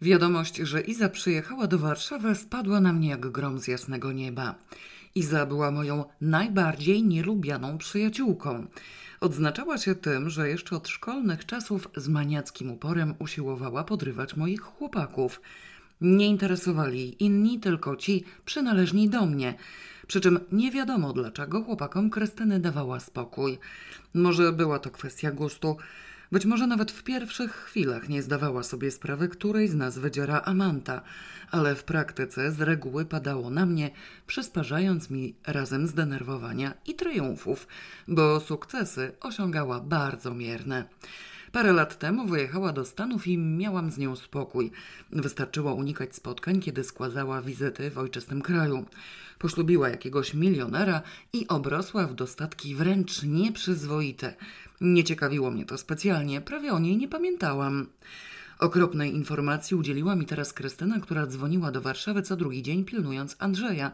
Wiadomość, że Iza przyjechała do Warszawy, spadła na mnie jak grom z jasnego nieba. Iza była moją najbardziej nielubianą przyjaciółką. Odznaczała się tym, że jeszcze od szkolnych czasów z maniackim uporem usiłowała podrywać moich chłopaków. Nie interesowali inni, tylko ci przynależni do mnie. Przy czym nie wiadomo dlaczego chłopakom Krystyny dawała spokój. Może była to kwestia gustu. Być może nawet w pierwszych chwilach nie zdawała sobie sprawy, której z nas wydziera Amanta, ale w praktyce z reguły padało na mnie, przysparzając mi razem zdenerwowania i triumfów, bo sukcesy osiągała bardzo mierne. Parę lat temu wyjechała do Stanów i miałam z nią spokój. Wystarczyło unikać spotkań, kiedy składała wizyty w ojczystym kraju. Poślubiła jakiegoś milionera i obrosła w dostatki wręcz nieprzyzwoite. Nie ciekawiło mnie to specjalnie, prawie o niej nie pamiętałam. Okropnej informacji udzieliła mi teraz Krystyna, która dzwoniła do Warszawy co drugi dzień, pilnując Andrzeja,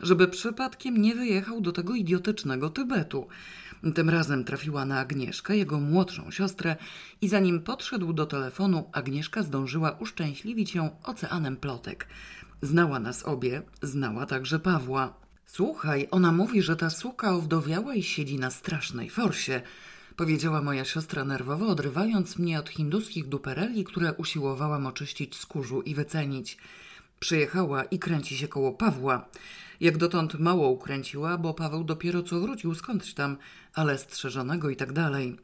żeby przypadkiem nie wyjechał do tego idiotycznego Tybetu. Tym razem trafiła na Agnieszkę, jego młodszą siostrę, i zanim podszedł do telefonu, Agnieszka zdążyła uszczęśliwić ją oceanem plotek. Znała nas obie, znała także Pawła. Słuchaj, ona mówi, że ta suka owdowiała i siedzi na strasznej forsie powiedziała moja siostra nerwowo, odrywając mnie od hinduskich dupereli, które usiłowałam oczyścić z kurzu i wycenić. Przyjechała i kręci się koło Pawła. Jak dotąd mało ukręciła, bo Paweł dopiero co wrócił skądś tam, ale strzeżonego i tak dalej.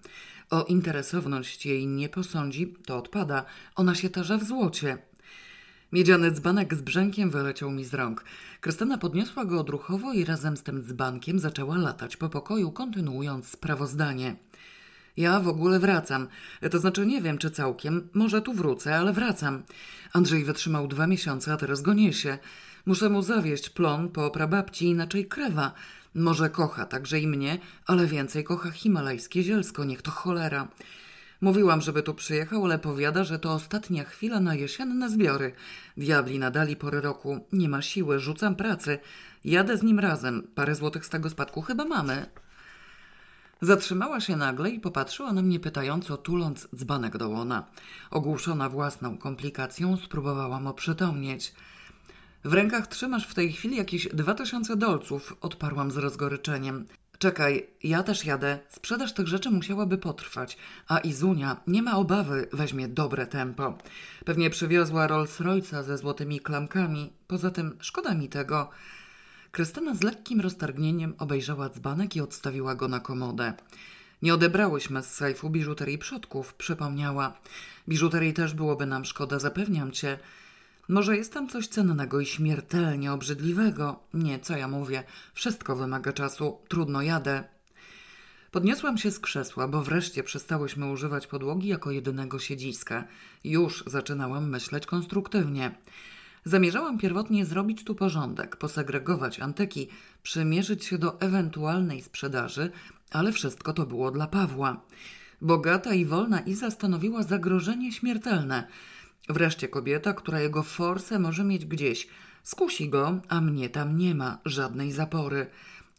O interesowność jej nie posądzi, to odpada. Ona się tarza w złocie. Miedziany dzbanek z brzękiem wyleciał mi z rąk. Krystyna podniosła go odruchowo i razem z tym dzbankiem zaczęła latać po pokoju, kontynuując sprawozdanie. Ja w ogóle wracam. To znaczy nie wiem, czy całkiem. Może tu wrócę, ale wracam. Andrzej wytrzymał dwa miesiące, a teraz go niesie. Muszę mu zawieść plon po prababci, inaczej krewa. Może kocha także i mnie, ale więcej kocha himalajskie zielsko, niech to cholera. Mówiłam, żeby tu przyjechał, ale powiada, że to ostatnia chwila na jesienne zbiory. Diabli nadali pory roku. Nie ma siły, rzucam pracy. Jadę z nim razem. Parę złotych z tego spadku chyba mamy. Zatrzymała się nagle i popatrzyła na mnie pytająco, tuląc dzbanek do łona. Ogłuszona własną komplikacją, spróbowałam oprzytomnieć. W rękach trzymasz w tej chwili jakieś dwa tysiące dolców, odparłam z rozgoryczeniem. Czekaj, ja też jadę. Sprzedaż tych rzeczy musiałaby potrwać, a Izunia, nie ma obawy, weźmie dobre tempo. Pewnie przywiozła Rolls Royce'a ze złotymi klamkami. Poza tym szkoda mi tego. Krystyna z lekkim roztargnieniem obejrzała dzbanek i odstawiła go na komodę. Nie odebrałyśmy z sejfu biżuterii przodków, przypomniała. Biżuterii też byłoby nam szkoda, zapewniam cię. Może jest tam coś cennego i śmiertelnie obrzydliwego? Nie, co ja mówię. Wszystko wymaga czasu. Trudno jadę. Podniosłam się z krzesła, bo wreszcie przestałyśmy używać podłogi jako jedynego siedziska. Już zaczynałam myśleć konstruktywnie. Zamierzałam pierwotnie zrobić tu porządek, posegregować antyki, przymierzyć się do ewentualnej sprzedaży, ale wszystko to było dla Pawła. Bogata i wolna Iza stanowiła zagrożenie śmiertelne. Wreszcie kobieta, która jego forsę może mieć gdzieś. Skusi go, a mnie tam nie ma żadnej zapory.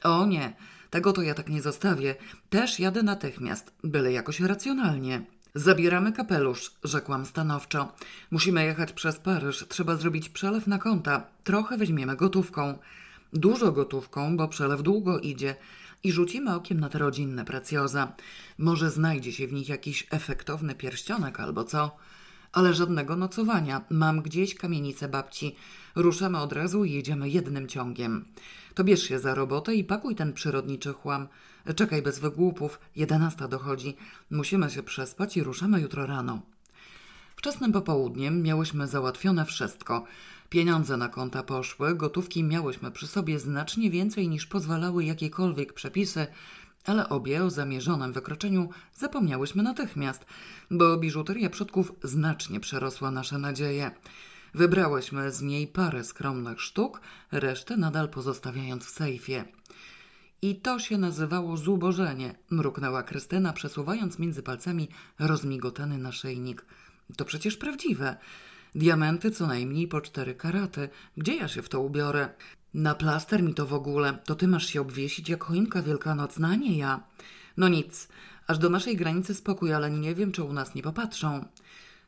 O nie, tego to ja tak nie zostawię. Też jadę natychmiast, byle jakoś racjonalnie. Zabieramy kapelusz, rzekłam stanowczo. Musimy jechać przez Paryż, trzeba zrobić przelew na konta. Trochę weźmiemy gotówką. Dużo gotówką, bo przelew długo idzie. I rzucimy okiem na te rodzinne precjoza. Może znajdzie się w nich jakiś efektowny pierścionek albo co. Ale żadnego nocowania. Mam gdzieś kamienicę babci. Ruszamy od razu i jedziemy jednym ciągiem. To bierz się za robotę i pakuj ten przyrodniczy chłam. Czekaj bez wygłupów, jedenasta dochodzi. Musimy się przespać i ruszamy jutro rano. Wczesnym popołudniem miałyśmy załatwione wszystko. Pieniądze na konta poszły, gotówki miałyśmy przy sobie znacznie więcej niż pozwalały jakiekolwiek przepisy, ale obie o zamierzonym wykroczeniu zapomniałyśmy natychmiast, bo biżuteria przodków znacznie przerosła nasze nadzieje. Wybrałyśmy z niej parę skromnych sztuk, resztę nadal pozostawiając w sejfie. I to się nazywało zubożenie, mruknęła Krystyna, przesuwając między palcami rozmigotany naszyjnik. To przecież prawdziwe. Diamenty co najmniej po cztery karaty. Gdzie ja się w to ubiorę? Na plaster mi to w ogóle. To ty masz się obwiesić jak choinka wielkanocna, nie ja. No nic. Aż do naszej granicy spokój, ale nie wiem, czy u nas nie popatrzą.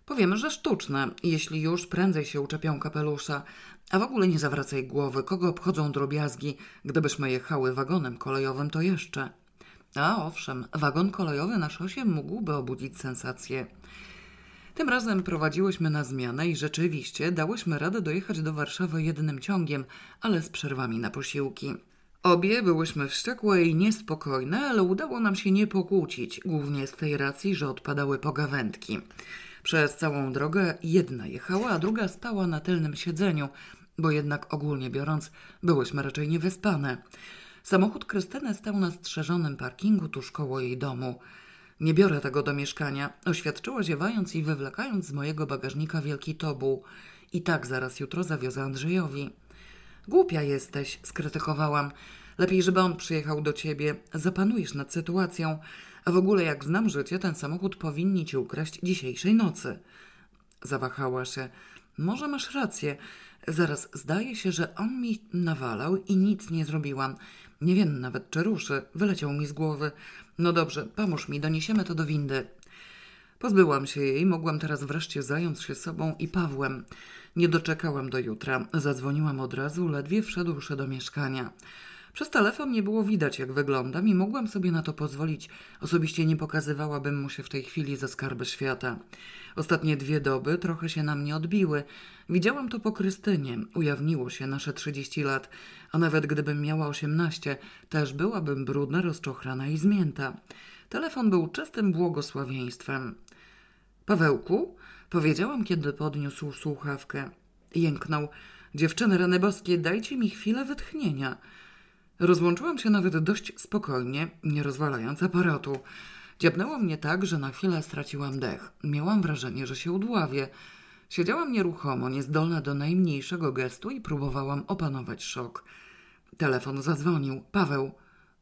Powiemy, że sztuczne, jeśli już prędzej się uczepią kapelusza. A w ogóle nie zawracaj głowy, kogo obchodzą drobiazgi. Gdybyśmy jechały wagonem kolejowym, to jeszcze. A owszem, wagon kolejowy na szosie mógłby obudzić sensację. Tym razem prowadziłyśmy na zmianę i rzeczywiście dałyśmy radę dojechać do Warszawy jednym ciągiem, ale z przerwami na posiłki. Obie byłyśmy wściekłe i niespokojne, ale udało nam się nie pokłócić, głównie z tej racji, że odpadały pogawędki. Przez całą drogę jedna jechała, a druga spała na tylnym siedzeniu, bo jednak ogólnie biorąc byłyśmy raczej niewyspane. Samochód Krystyny stał na strzeżonym parkingu tuż koło jej domu. Nie biorę tego do mieszkania, oświadczyła ziewając i wywlekając z mojego bagażnika wielki tobuł. I tak zaraz jutro zawiozę Andrzejowi. Głupia jesteś, skrytykowałam. Lepiej, żeby on przyjechał do ciebie. Zapanujesz nad sytuacją. A w ogóle, jak znam życie, ten samochód powinni ci ukraść dzisiejszej nocy. Zawahała się. Może masz rację. Zaraz zdaje się, że on mi nawalał i nic nie zrobiłam. Nie wiem nawet, czy ruszy. Wyleciał mi z głowy. No dobrze, pomóż mi, doniesiemy to do windy. Pozbyłam się jej, mogłam teraz wreszcie zająć się sobą i Pawłem. Nie doczekałam do jutra. Zadzwoniłam od razu, ledwie wszedłszy do mieszkania. Przez telefon nie było widać, jak wyglądam i mogłam sobie na to pozwolić. Osobiście nie pokazywałabym mu się w tej chwili za skarby świata. Ostatnie dwie doby trochę się na mnie odbiły. Widziałam to po Krystynie. Ujawniło się nasze trzydzieści lat, a nawet gdybym miała osiemnaście, też byłabym brudna, rozczochrana i zmięta. Telefon był czystym błogosławieństwem. Pawełku, powiedziałam, kiedy podniósł słuchawkę. Jęknął. Dziewczyny rany boskie, dajcie mi chwilę wytchnienia. Rozłączyłam się nawet dość spokojnie, nie rozwalając aparatu. Dziabnęło mnie tak, że na chwilę straciłam dech. Miałam wrażenie, że się udławię. Siedziałam nieruchomo, niezdolna do najmniejszego gestu i próbowałam opanować szok. Telefon zadzwonił. Paweł.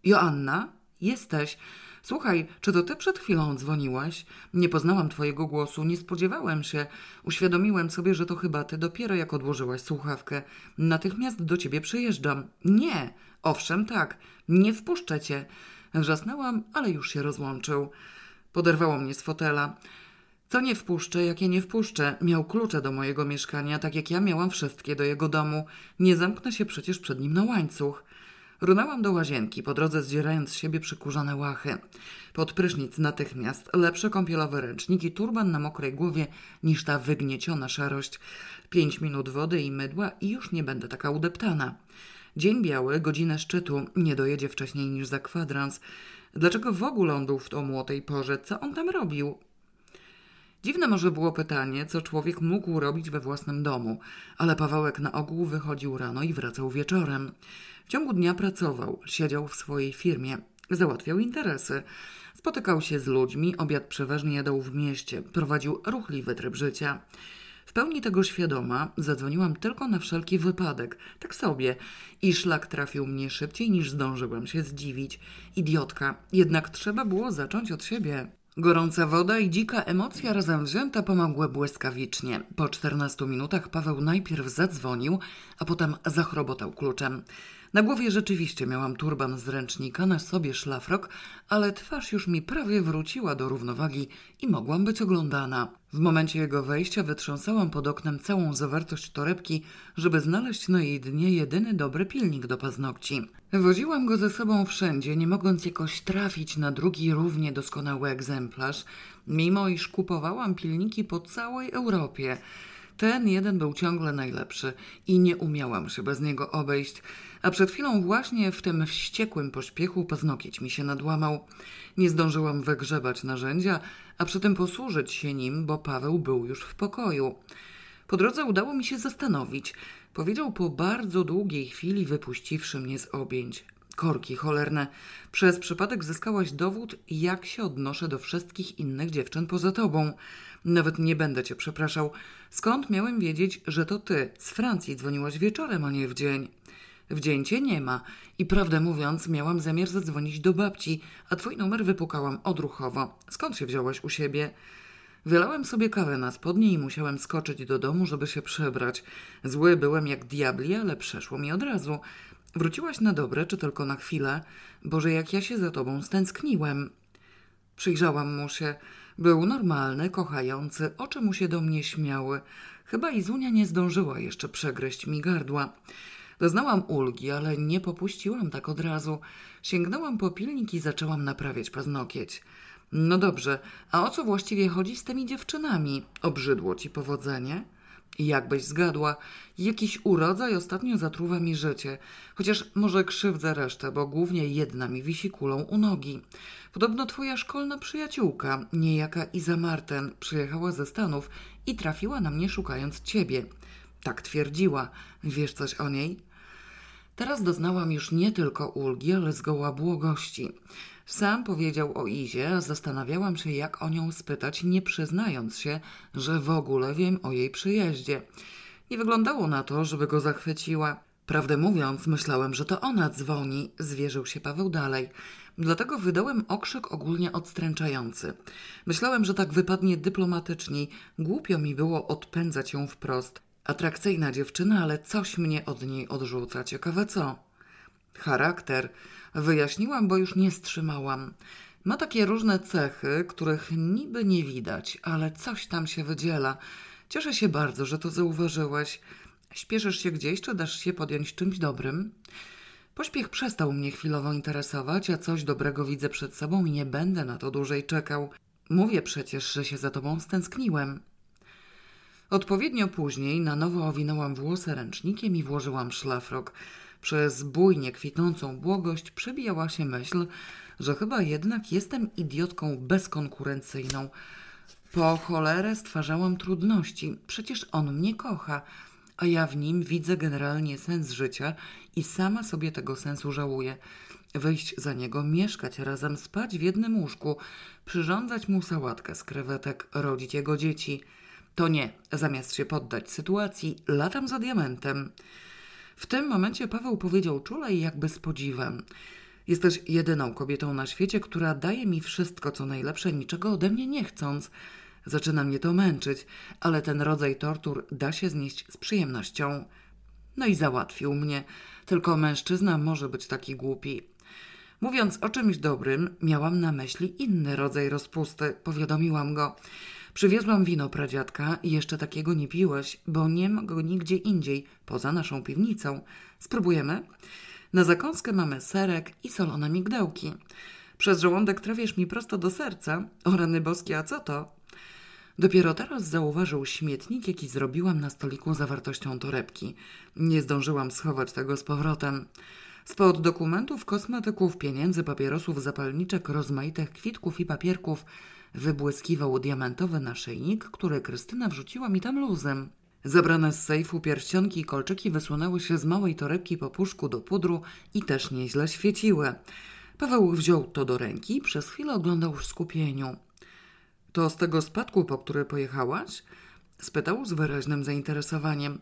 Joanna? Jesteś. Słuchaj, czy to ty przed chwilą dzwoniłaś? Nie poznałam twojego głosu, nie spodziewałem się. Uświadomiłem sobie, że to chyba ty dopiero jak odłożyłaś słuchawkę. Natychmiast do ciebie przyjeżdżam. Nie, owszem, tak, nie wpuszczę cię. Wrzasnęłam, ale już się rozłączył. Poderwało mnie z fotela. Co nie wpuszczę, jakie nie wpuszczę? Miał klucze do mojego mieszkania, tak jak ja miałam wszystkie do jego domu. Nie zamknę się przecież przed nim na łańcuch. Runęłam do łazienki, po drodze zdzierając z siebie przykurzone łachy. Pod prysznic natychmiast lepsze kąpielowe ręczniki, turban na mokrej głowie niż ta wygnieciona szarość. Pięć minut wody i mydła i już nie będę taka udeptana. Dzień biały, godzinę szczytu, nie dojedzie wcześniej niż za kwadrans. Dlaczego w ogóle on był w domu o tej porze? Co on tam robił? Dziwne może było pytanie, co człowiek mógł robić we własnym domu, ale Pawełek na ogół wychodził rano i wracał wieczorem. Ciągu dnia pracował, siedział w swojej firmie, załatwiał interesy. Spotykał się z ludźmi, obiad przeważnie jadał w mieście, prowadził ruchliwy tryb życia. W pełni tego świadoma zadzwoniłam tylko na wszelki wypadek, tak sobie, i szlak trafił mnie szybciej niż zdążyłam się zdziwić. Idiotka, jednak trzeba było zacząć od siebie. Gorąca woda i dzika emocja razem wzięte pomogły błyskawicznie. Po 14 minutach Paweł najpierw zadzwonił, a potem zachrobotał kluczem. Na głowie rzeczywiście miałam turban z ręcznika, na sobie szlafrok, ale twarz już mi prawie wróciła do równowagi i mogłam być oglądana. W momencie jego wejścia wytrząsałam pod oknem całą zawartość torebki, żeby znaleźć na jej dnie jedyny dobry pilnik do paznokci. Woziłam go ze sobą wszędzie, nie mogąc jakoś trafić na drugi równie doskonały egzemplarz, mimo iż kupowałam pilniki po całej Europie. Ten jeden był ciągle najlepszy i nie umiałam się bez niego obejść, a przed chwilą właśnie w tym wściekłym pośpiechu paznokieć mi się nadłamał. Nie zdążyłam wygrzebać narzędzia, a przy tym posłużyć się nim, bo Paweł był już w pokoju. Po drodze udało mi się zastanowić. Powiedział po bardzo długiej chwili, wypuściwszy mnie z objęć. Korki cholerne. Przez przypadek zyskałaś dowód, jak się odnoszę do wszystkich innych dziewczyn poza tobą. Nawet nie będę cię przepraszał. Skąd miałem wiedzieć, że to ty z Francji dzwoniłaś wieczorem, a nie w dzień? W dzień cię nie ma i prawdę mówiąc miałam zamiar zadzwonić do babci, a twój numer wypukałam odruchowo. Skąd się wziąłeś u siebie? Wylałem sobie kawę na spodnie i musiałem skoczyć do domu, żeby się przebrać. Zły byłem jak diabli, ale przeszło mi od razu. Wróciłaś na dobre, czy tylko na chwilę? Boże, jak ja się za tobą stęskniłem. Przyjrzałam mu się. Był normalny, kochający, oczy mu się do mnie śmiały. Chyba Izunia nie zdążyła jeszcze przegryźć mi gardła. Doznałam ulgi, ale nie popuściłam tak od razu. Sięgnęłam po pilnik i zaczęłam naprawiać paznokieć. No dobrze, a o co właściwie chodzi z tymi dziewczynami? Obrzydło ci powodzenie? Jakbyś zgadła, jakiś urodzaj ostatnio zatruwa mi życie. Chociaż może krzywdzę resztę, bo głównie jedna mi wisi kulą u nogi. Podobno twoja szkolna przyjaciółka, niejaka Iza Marten, przyjechała ze Stanów i trafiła na mnie szukając ciebie. Tak twierdziła. Wiesz coś o niej? Teraz doznałam już nie tylko ulgi, ale zgoła błogości. Sam powiedział o Izie, a zastanawiałam się, jak o nią spytać, nie przyznając się, że w ogóle wiem o jej przyjeździe. Nie wyglądało na to, żeby go zachwyciła. Prawdę mówiąc, myślałem, że to ona dzwoni, zwierzył się Paweł dalej. Dlatego wydałem okrzyk ogólnie odstręczający. Myślałem, że tak wypadnie dyplomatyczniej. Głupio mi było odpędzać ją wprost. Atrakcyjna dziewczyna, ale coś mnie od niej odrzuca. Ciekawe co? Charakter. Wyjaśniłam, bo już nie strzymałam. Ma takie różne cechy, których niby nie widać, ale coś tam się wydziela. Cieszę się bardzo, że to zauważyłeś. Śpieszysz się gdzieś, czy dasz się podjąć czymś dobrym? Pośpiech przestał mnie chwilowo interesować, a coś dobrego widzę przed sobą i nie będę na to dłużej czekał. Mówię przecież, że się za tobą stęskniłem. Odpowiednio później na nowo owinęłam włosy ręcznikiem i włożyłam szlafrok. Przez bujnie kwitnącą błogość przebijała się myśl, że chyba jednak jestem idiotką bezkonkurencyjną. Po cholerę stwarzałam trudności. Przecież on mnie kocha, a ja w nim widzę generalnie sens życia i sama sobie tego sensu żałuję. Wyjść za niego, mieszkać razem, spać w jednym łóżku, przyrządzać mu sałatkę z krewetek, rodzić jego dzieci. To nie, zamiast się poddać sytuacji, latam za diamentem. W tym momencie Paweł powiedział czule i jakby z podziwem. Jesteś jedyną kobietą na świecie, która daje mi wszystko, co najlepsze, niczego ode mnie nie chcąc. Zaczyna mnie to męczyć, ale ten rodzaj tortur da się znieść z przyjemnością. No i załatwił mnie. Tylko mężczyzna może być taki głupi. Mówiąc o czymś dobrym, miałam na myśli inny rodzaj rozpusty. Powiadomiłam go. Przywiozłam wino pradziadka i jeszcze takiego nie piłeś, bo nie ma go nigdzie indziej, poza naszą piwnicą. Spróbujemy? Na zakąskę mamy serek i solone migdałki. Przez żołądek trafisz mi prosto do serca. O rany boskie, a co to? Dopiero teraz zauważył śmietnik, jaki zrobiłam na stoliku zawartością torebki. Nie zdążyłam schować tego z powrotem. Spod dokumentów, kosmetyków, pieniędzy, papierosów, zapalniczek, rozmaitych kwitków i papierków wybłyskiwał diamentowy naszyjnik, który Krystyna wrzuciła mi tam luzem. Zabrane z sejfu pierścionki i kolczyki wysunęły się z małej torebki po puszku do pudru i też nieźle świeciły. Paweł wziął to do ręki i przez chwilę oglądał w skupieniu. To z tego spadku, po który pojechałaś? Spytał z wyraźnym zainteresowaniem.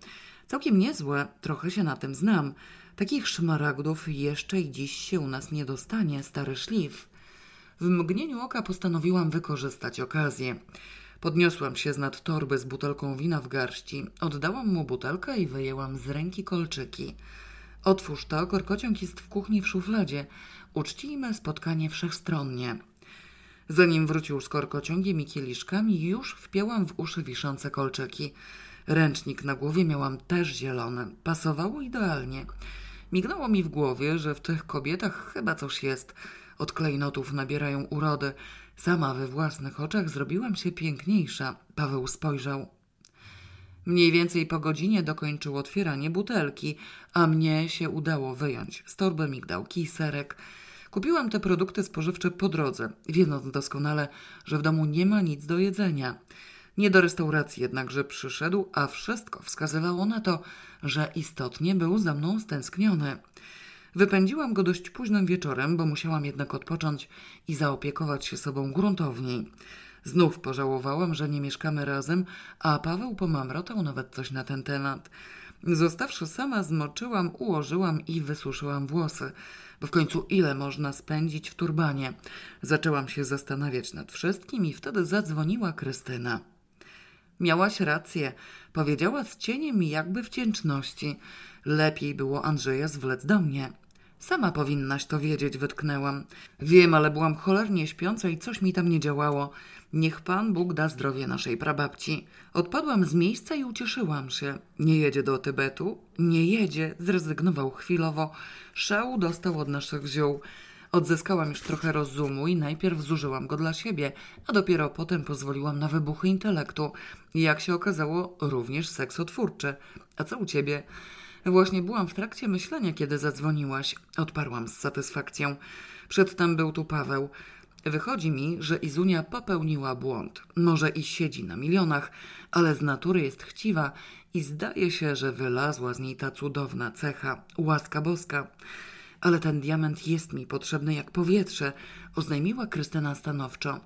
Całkiem niezłe, trochę się na tym znam. Takich szmaragdów jeszcze i dziś się u nas nie dostanie, stary szlif. W mgnieniu oka postanowiłam wykorzystać okazję. Podniosłam się z nad torby z butelką wina w garści, oddałam mu butelkę i wyjęłam z ręki kolczyki. Otwórz to, korkociąg jest w kuchni w szufladzie. Uczcijmy spotkanie wszechstronnie. Zanim wrócił z korkociągiem i kieliszkami, już wpięłam w uszy wiszące kolczyki. Ręcznik na głowie miałam też zielony. Pasowało idealnie. Mignęło mi w głowie, że w tych kobietach chyba coś jest. Od klejnotów nabierają urody. Sama we własnych oczach zrobiłam się piękniejsza. Paweł spojrzał. Mniej więcej po godzinie dokończył otwieranie butelki, a mnie się udało wyjąć z torby migdałki i serek. Kupiłam te produkty spożywcze po drodze, wiedząc doskonale, że w domu nie ma nic do jedzenia. Nie do restauracji jednakże przyszedł, a wszystko wskazywało na to, że istotnie był za mną stęskniony. Wypędziłam go dość późnym wieczorem, bo musiałam jednak odpocząć i zaopiekować się sobą gruntowniej. Znów pożałowałam, że nie mieszkamy razem, a Paweł pomamrotał nawet coś na ten temat. Zostawszy sama, zmoczyłam, ułożyłam i wysuszyłam włosy, bo w końcu ile można spędzić w turbanie. Zaczęłam się zastanawiać nad wszystkim i wtedy zadzwoniła Krystyna. Miałaś rację, powiedziała z cieniem jakby wdzięczności. Lepiej było Andrzeja zwlec do mnie. Sama powinnaś to wiedzieć, wytknęłam. Wiem, ale byłam cholernie śpiąca i coś mi tam nie działało. Niech Pan Bóg da zdrowie naszej prababci. Odpadłam z miejsca i ucieszyłam się. Nie jedzie do Tybetu? Nie jedzie, zrezygnował chwilowo. Szału dostał od naszych ziół. Odzyskałam już trochę rozumu i najpierw zużyłam go dla siebie, a dopiero potem pozwoliłam na wybuchy intelektu. Jak się okazało, również seksotwórczy. A co u ciebie? Właśnie byłam w trakcie myślenia, kiedy zadzwoniłaś. Odparłam z satysfakcją. Przedtem był tu Paweł. Wychodzi mi, że Izunia popełniła błąd. Może i siedzi na milionach, ale z natury jest chciwa i zdaje się, że wylazła z niej ta cudowna cecha, łaska boska. Ale ten diament jest mi potrzebny jak powietrze, oznajmiła Krystyna stanowczo.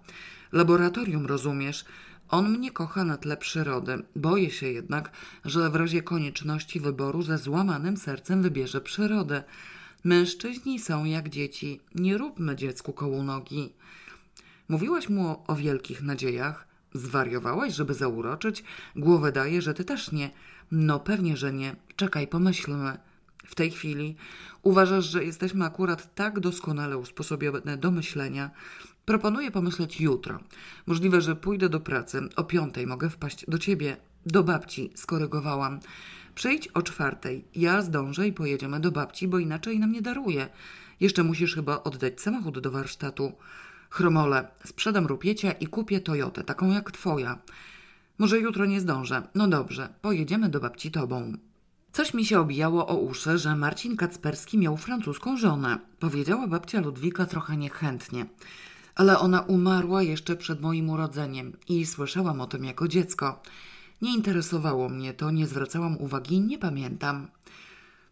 Laboratorium, rozumiesz? On mnie kocha na tle przyrody. Boję się jednak, że w razie konieczności wyboru ze złamanym sercem wybierze przyrodę. Mężczyźni są jak dzieci. Nie róbmy dziecku koło nogi. Mówiłaś mu o, wielkich nadziejach? Zwariowałaś, żeby zauroczyć? Głowę daje, że ty też nie. No pewnie, że nie. Czekaj, pomyślmy. W tej chwili uważasz, że jesteśmy akurat tak doskonale usposobione do myślenia. Proponuję pomyśleć jutro. Możliwe, że pójdę do pracy. O piątej mogę wpaść do ciebie. Do babci, skorygowałam. Przyjdź o czwartej. Ja zdążę i pojedziemy do babci, bo inaczej nam nie daruje. Jeszcze musisz chyba oddać samochód do warsztatu. Chromole, sprzedam rupiecia i kupię Toyotę, taką jak twoja. Może jutro nie zdążę. No dobrze, pojedziemy do babci tobą. Coś mi się obijało o uszy, że Marcin Kacperski miał francuską żonę. Powiedziała babcia Ludwika trochę niechętnie. Ale ona umarła jeszcze przed moim urodzeniem i słyszałam o tym jako dziecko. Nie interesowało mnie to, nie zwracałam uwagi, nie pamiętam.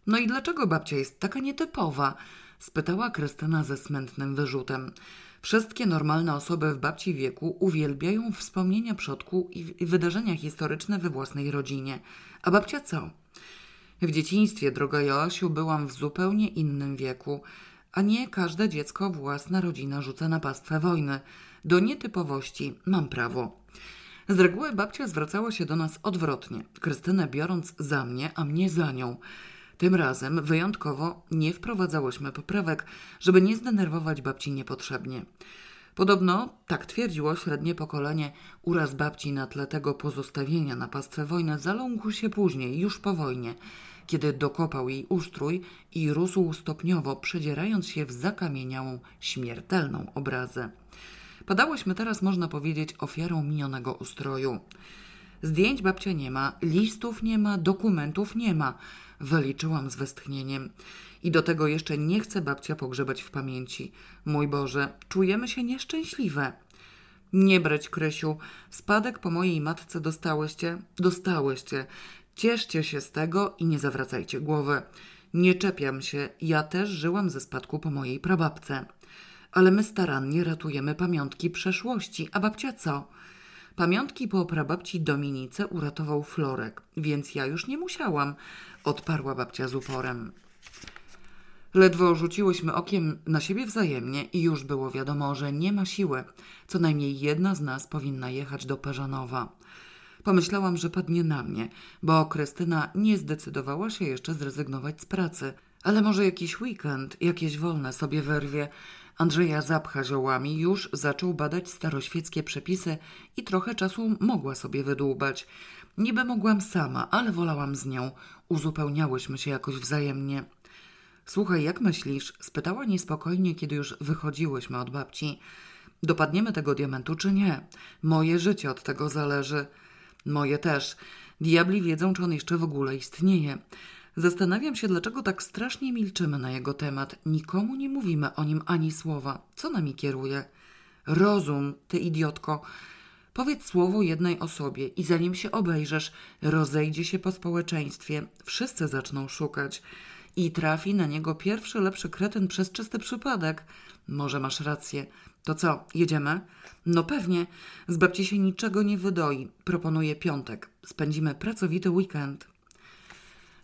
No i dlaczego babcia jest taka nietypowa? spytała Krystyna ze smętnym wyrzutem. Wszystkie normalne osoby w babci wieku uwielbiają wspomnienia przodku i wydarzenia historyczne we własnej rodzinie. A babcia co? W dzieciństwie, droga Joasiu, byłam w zupełnie innym wieku, a nie każde dziecko własna rodzina rzuca na pastwę wojny. Do nietypowości mam prawo. Z reguły babcia zwracała się do nas odwrotnie, Krystynę biorąc za mnie, a mnie za nią. Tym razem wyjątkowo nie wprowadzałyśmy poprawek, żeby nie zdenerwować babci niepotrzebnie. Podobno, tak twierdziło średnie pokolenie, uraz babci na tle tego pozostawienia na pastwę wojny zaląkł się później, już po wojnie, kiedy dokopał jej ustrój i rósł stopniowo, przedzierając się w zakamieniałą, śmiertelną obrazę. Padałyśmy teraz, można powiedzieć, ofiarą minionego ustroju. Zdjęć babcia nie ma, listów nie ma, dokumentów nie ma. Wyliczyłam z westchnieniem. I do tego jeszcze nie chce babcia pogrzebać w pamięci. Mój Boże, czujemy się nieszczęśliwe. Nie brać, Krysiu. Spadek po mojej matce dostałyście? Dostałyście. Cieszcie się z tego i nie zawracajcie głowy. Nie czepiam się, ja też żyłam ze spadku po mojej prababce. Ale my starannie ratujemy pamiątki przeszłości, a babcia co? Pamiątki po prababci Dominice uratował Florek, więc ja już nie musiałam, odparła babcia z uporem. Ledwo rzuciłyśmy okiem na siebie wzajemnie i już było wiadomo, że nie ma siły. Co najmniej jedna z nas powinna jechać do Peżanowa. Pomyślałam, że padnie na mnie, bo Krystyna nie zdecydowała się jeszcze zrezygnować z pracy. Ale może jakiś weekend, jakieś wolne sobie wyrwie. Andrzeja zapcha ziołami, już zaczął badać staroświeckie przepisy i trochę czasu mogła sobie wydłubać. Niby mogłam sama, ale wolałam z nią. Uzupełniałyśmy się jakoś wzajemnie. Słuchaj, jak myślisz? spytała niespokojnie, kiedy już wychodziłyśmy od babci. Dopadniemy tego diamentu czy nie? Moje życie od tego zależy. Moje też. Diabli wiedzą, czy on jeszcze w ogóle istnieje. Zastanawiam się, dlaczego tak strasznie milczymy na jego temat. Nikomu nie mówimy o nim ani słowa. Co nami kieruje? Rozum, ty idiotko. Powiedz słowo jednej osobie i zanim się obejrzesz, rozejdzie się po społeczeństwie. Wszyscy zaczną szukać. I trafi na niego pierwszy lepszy kretyn przez czysty przypadek. Może masz rację. To co, jedziemy? No pewnie. Z babci się niczego nie wydoi. Proponuję piątek. Spędzimy pracowity weekend.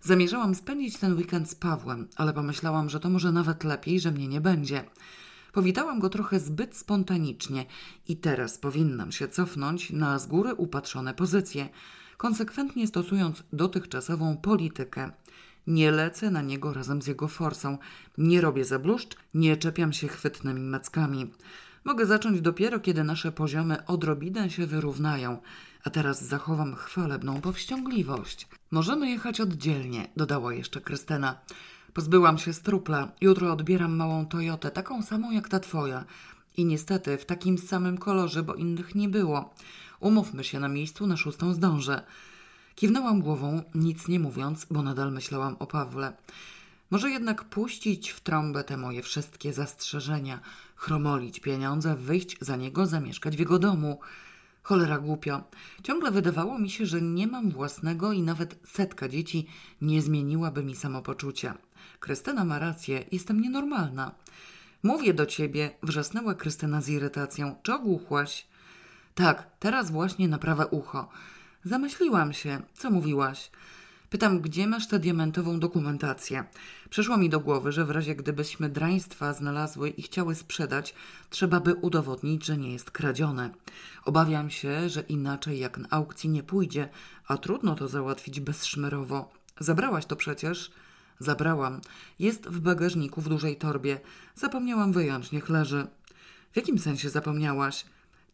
Zamierzałam spędzić ten weekend z Pawłem, ale pomyślałam, że to może nawet lepiej, że mnie nie będzie. Powitałam go trochę zbyt spontanicznie i teraz powinnam się cofnąć na z góry upatrzone pozycje, konsekwentnie stosując dotychczasową politykę. Nie lecę na niego razem z jego forsą. Nie robię zabluszcz, nie czepiam się chwytnymi mackami. Mogę zacząć dopiero, kiedy nasze poziomy odrobinę się wyrównają, a teraz zachowam chwalebną powściągliwość. Możemy jechać oddzielnie, dodała jeszcze Krystyna. Pozbyłam się strupla. Jutro odbieram małą Toyotę, taką samą jak ta twoja. I niestety w takim samym kolorze, bo innych nie było. Umówmy się na miejscu, na szóstą zdążę. Kiwnęłam głową, nic nie mówiąc, bo nadal myślałam o Pawle. Może jednak puścić w trąbę te moje wszystkie zastrzeżenia, chromolić pieniądze, wyjść za niego, zamieszkać w jego domu. Cholera głupio. Ciągle wydawało mi się, że nie mam własnego i nawet setka dzieci nie zmieniłaby mi samopoczucia. Krystyna ma rację, jestem nienormalna. Mówię do ciebie, wrzasnęła Krystyna z irytacją. Czy ogłuchłaś? Tak, teraz właśnie na prawe ucho. Zamyśliłam się. Co mówiłaś? Pytam, gdzie masz tę diamentową dokumentację? Przyszło mi do głowy, że w razie gdybyśmy draństwa znalazły i chciały sprzedać, trzeba by udowodnić, że nie jest kradzione. Obawiam się, że inaczej jak na aukcji nie pójdzie, a trudno to załatwić bezszmerowo. Zabrałaś to przecież? Zabrałam. Jest w bagażniku w dużej torbie. Zapomniałam wyjąć, niech leży. W jakim sensie zapomniałaś?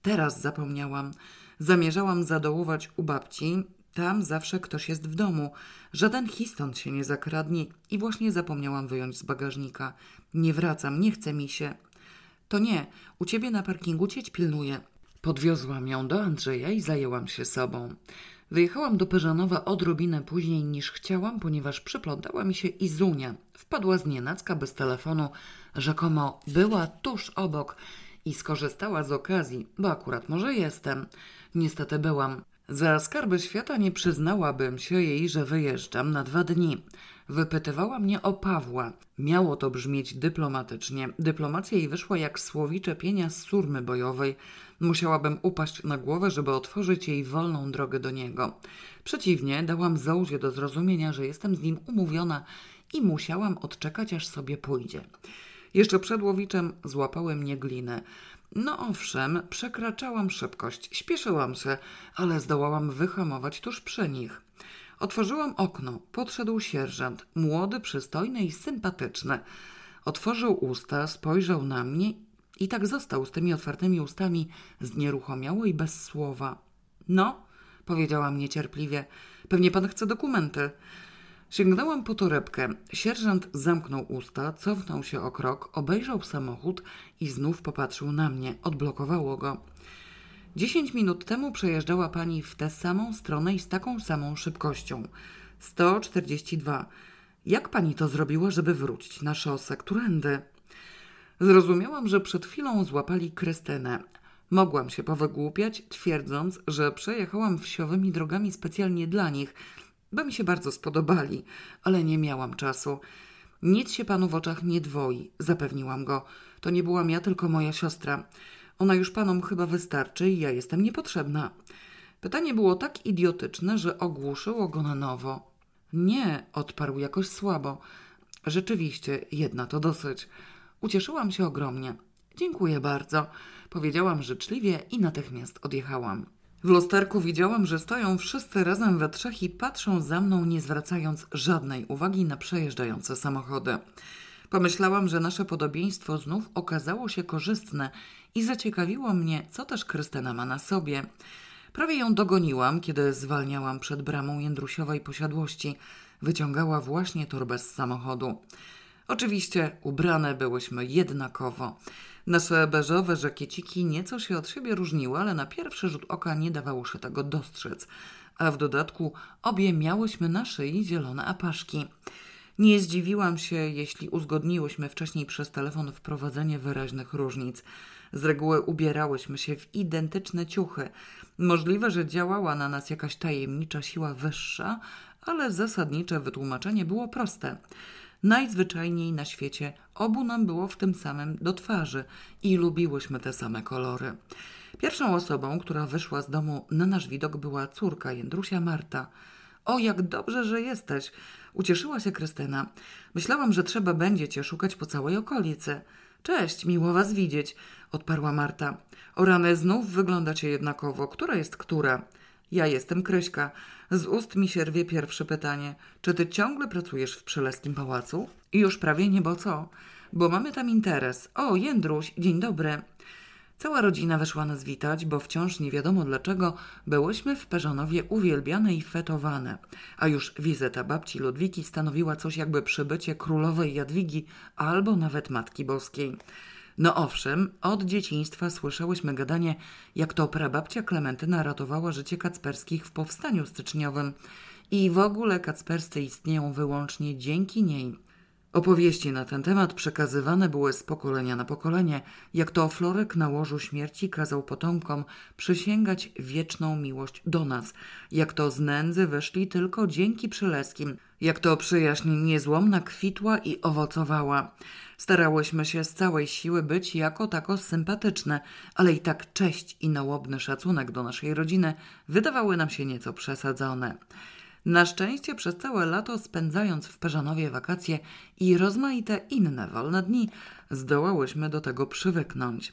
Teraz zapomniałam. Zamierzałam zadołować u babci. Tam zawsze ktoś jest w domu. Żaden histon się nie zakradnie i właśnie zapomniałam wyjąć z bagażnika. Nie wracam, nie chce mi się. To nie, u ciebie na parkingu cieć pilnuje. Podwiozłam ją do Andrzeja i zajęłam się sobą. Wyjechałam do Peżanowa odrobinę później niż chciałam, ponieważ przyplątała mi się Izunia. Wpadła z nienacka bez telefonu, rzekomo była tuż obok i skorzystała z okazji, bo akurat może jestem. Niestety byłam. Za skarby świata nie przyznałabym się jej, że wyjeżdżam na dwa dni. Wypytywała mnie o Pawła. Miało to brzmieć dyplomatycznie. Dyplomacja jej wyszła jak słowicze pienia z surmy bojowej. Musiałabym upaść na głowę, żeby otworzyć jej wolną drogę do niego. Przeciwnie, dałam Zołzie do zrozumienia, że jestem z nim umówiona i musiałam odczekać, aż sobie pójdzie. Jeszcze przed łowiczem złapały mnie gliny. No owszem, przekraczałam szybkość, śpieszyłam się, ale zdołałam wyhamować tuż przy nich. Otworzyłam okno, podszedł sierżant, młody, przystojny i sympatyczny. Otworzył usta, spojrzał na mnie i tak został z tymi otwartymi ustami, znieruchomiały i bez słowa. No, powiedziałam niecierpliwie, pewnie pan chce dokumenty. Sięgnęłam po torebkę. Sierżant zamknął usta, cofnął się o krok, obejrzał samochód i znów popatrzył na mnie. Odblokowało go. Dziesięć minut temu przejeżdżała pani w tę samą stronę i z taką samą szybkością. 142. Jak pani to zrobiła, żeby wrócić na szosę? Którędy? Zrozumiałam, że przed chwilą złapali Krystynę. Mogłam się powygłupiać, twierdząc, że przejechałam wsiowymi drogami specjalnie dla nich, bo mi się bardzo spodobali, ale nie miałam czasu. Nic się panu w oczach nie dwoi, zapewniłam go. To nie byłam ja, tylko moja siostra. Ona już panom chyba wystarczy i ja jestem niepotrzebna. Pytanie było tak idiotyczne, że ogłuszyło go na nowo. Nie, odparł jakoś słabo. Rzeczywiście, jedna to dosyć. Ucieszyłam się ogromnie. Dziękuję bardzo, powiedziałam życzliwie i natychmiast odjechałam. W lusterku widziałam, że stoją wszyscy razem we trzech i patrzą za mną, nie zwracając żadnej uwagi na przejeżdżające samochody. Pomyślałam, że nasze podobieństwo znów okazało się korzystne i zaciekawiło mnie, co też Krystyna ma na sobie. Prawie ją dogoniłam, kiedy zwalniałam przed bramą Jędrusiowej posiadłości. Wyciągała właśnie torbę z samochodu. Oczywiście ubrane byłyśmy jednakowo. Nasze beżowe żakieciki nieco się od siebie różniły, ale na pierwszy rzut oka nie dawało się tego dostrzec. A w dodatku obie miałyśmy na szyi zielone apaszki. Nie zdziwiłam się, jeśli uzgodniłyśmy wcześniej przez telefon wprowadzenie wyraźnych różnic. Z reguły ubierałyśmy się w identyczne ciuchy. Możliwe, że działała na nas jakaś tajemnicza siła wyższa, ale zasadnicze wytłumaczenie było proste. Najzwyczajniej na świecie obu nam było w tym samym do twarzy i lubiłyśmy te same kolory. Pierwszą osobą, która wyszła z domu na nasz widok była córka Jędrusia Marta. O, jak dobrze, że jesteś! Ucieszyła się Krystyna. Myślałam, że trzeba będzie cię szukać po całej okolicy. Cześć, miło was widzieć, odparła Marta. O rany znów wyglądacie jednakowo. Która jest która? Ja jestem Kryśka. Z ust mi się rwie pierwsze pytanie. Czy ty ciągle pracujesz w Przeleskim Pałacu? I już prawie nie, bo co? Bo mamy tam interes. O, Jędruś, dzień dobry. Cała rodzina weszła nas witać, bo wciąż nie wiadomo dlaczego byłyśmy w Peżanowie uwielbiane i fetowane, a już wizyta babci Ludwiki stanowiła coś jakby przybycie królowej Jadwigi albo nawet Matki Boskiej. No owszem, od dzieciństwa słyszałyśmy gadanie, jak to prababcia Klementyna ratowała życie Kacperskich w powstaniu styczniowym i w ogóle Kacperscy istnieją wyłącznie dzięki niej. Opowieści na ten temat przekazywane były z pokolenia na pokolenie, jak to Florek na łożu śmierci kazał potomkom przysięgać wieczną miłość do nas, jak to z nędzy wyszli tylko dzięki Przyleskim, jak to przyjaźń niezłomna kwitła i owocowała. Starałyśmy się z całej siły być jako tako sympatyczne, ale i tak cześć i nałobny szacunek do naszej rodziny wydawały nam się nieco przesadzone. Na szczęście przez całe lato spędzając w Peżanowie wakacje i rozmaite inne wolne dni, zdołałyśmy do tego przywyknąć.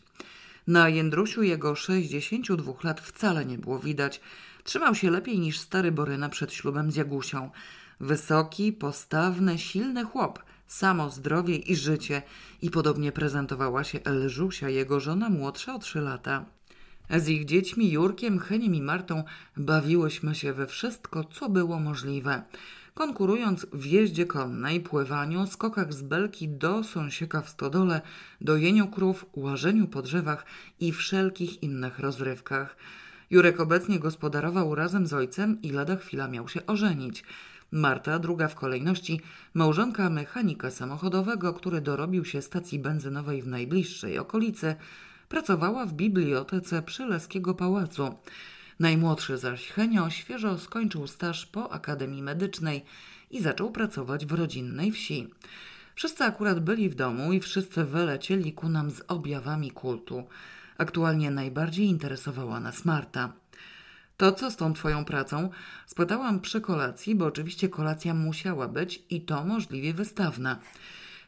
Na Jędrusiu jego 62 lat wcale nie było widać. Trzymał się lepiej niż stary Boryna przed ślubem z Jagusią. Wysoki, postawny, silny chłop, samo zdrowie i życie i podobnie prezentowała się Elżusia, jego żona młodsza o trzy lata. Z ich dziećmi Jurkiem, Heniem i Martą bawiłyśmy się we wszystko, co było możliwe. Konkurując w jeździe konnej, pływaniu, skokach z belki do sąsieka w stodole, dojeniu krów, łażeniu po drzewach i wszelkich innych rozrywkach. Jurek obecnie gospodarował razem z ojcem i lada chwila miał się ożenić. Marta, druga w kolejności, małżonka mechanika samochodowego, który dorobił się stacji benzynowej w najbliższej okolicy, Pracowała w bibliotece Przyleskiego Pałacu. Najmłodszy zaś Henio świeżo skończył staż po Akademii Medycznej i zaczął pracować w rodzinnej wsi. Wszyscy akurat byli w domu i wszyscy wylecieli ku nam z objawami kultu. Aktualnie najbardziej interesowała nas Marta. To co z tą twoją pracą? Spytałam przy kolacji, bo oczywiście kolacja musiała być i to możliwie wystawna.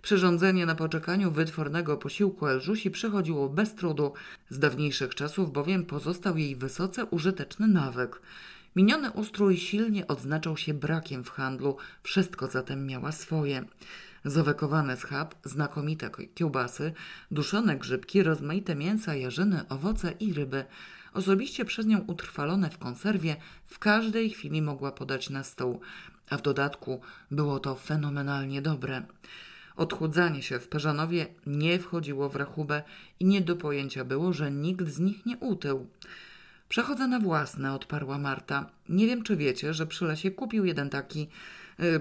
Przyrządzenie na poczekaniu wytwornego posiłku Elżusi przychodziło bez trudu. Z dawniejszych czasów bowiem pozostał jej wysoce użyteczny nawyk. Miniony ustrój silnie odznaczał się brakiem w handlu, wszystko zatem miała swoje. Zawekowany schab, znakomite kiełbasy, duszone grzybki, rozmaite mięsa, jarzyny, owoce i ryby. Osobiście przez nią utrwalone w konserwie, w każdej chwili mogła podać na stół, a w dodatku było to fenomenalnie dobre. Odchudzanie się w Peżanowie nie wchodziło w rachubę i nie do pojęcia było, że nikt z nich nie utył. Przechodzę na własne, odparła Marta. Nie wiem, czy wiecie, że przy lesie kupił jeden taki,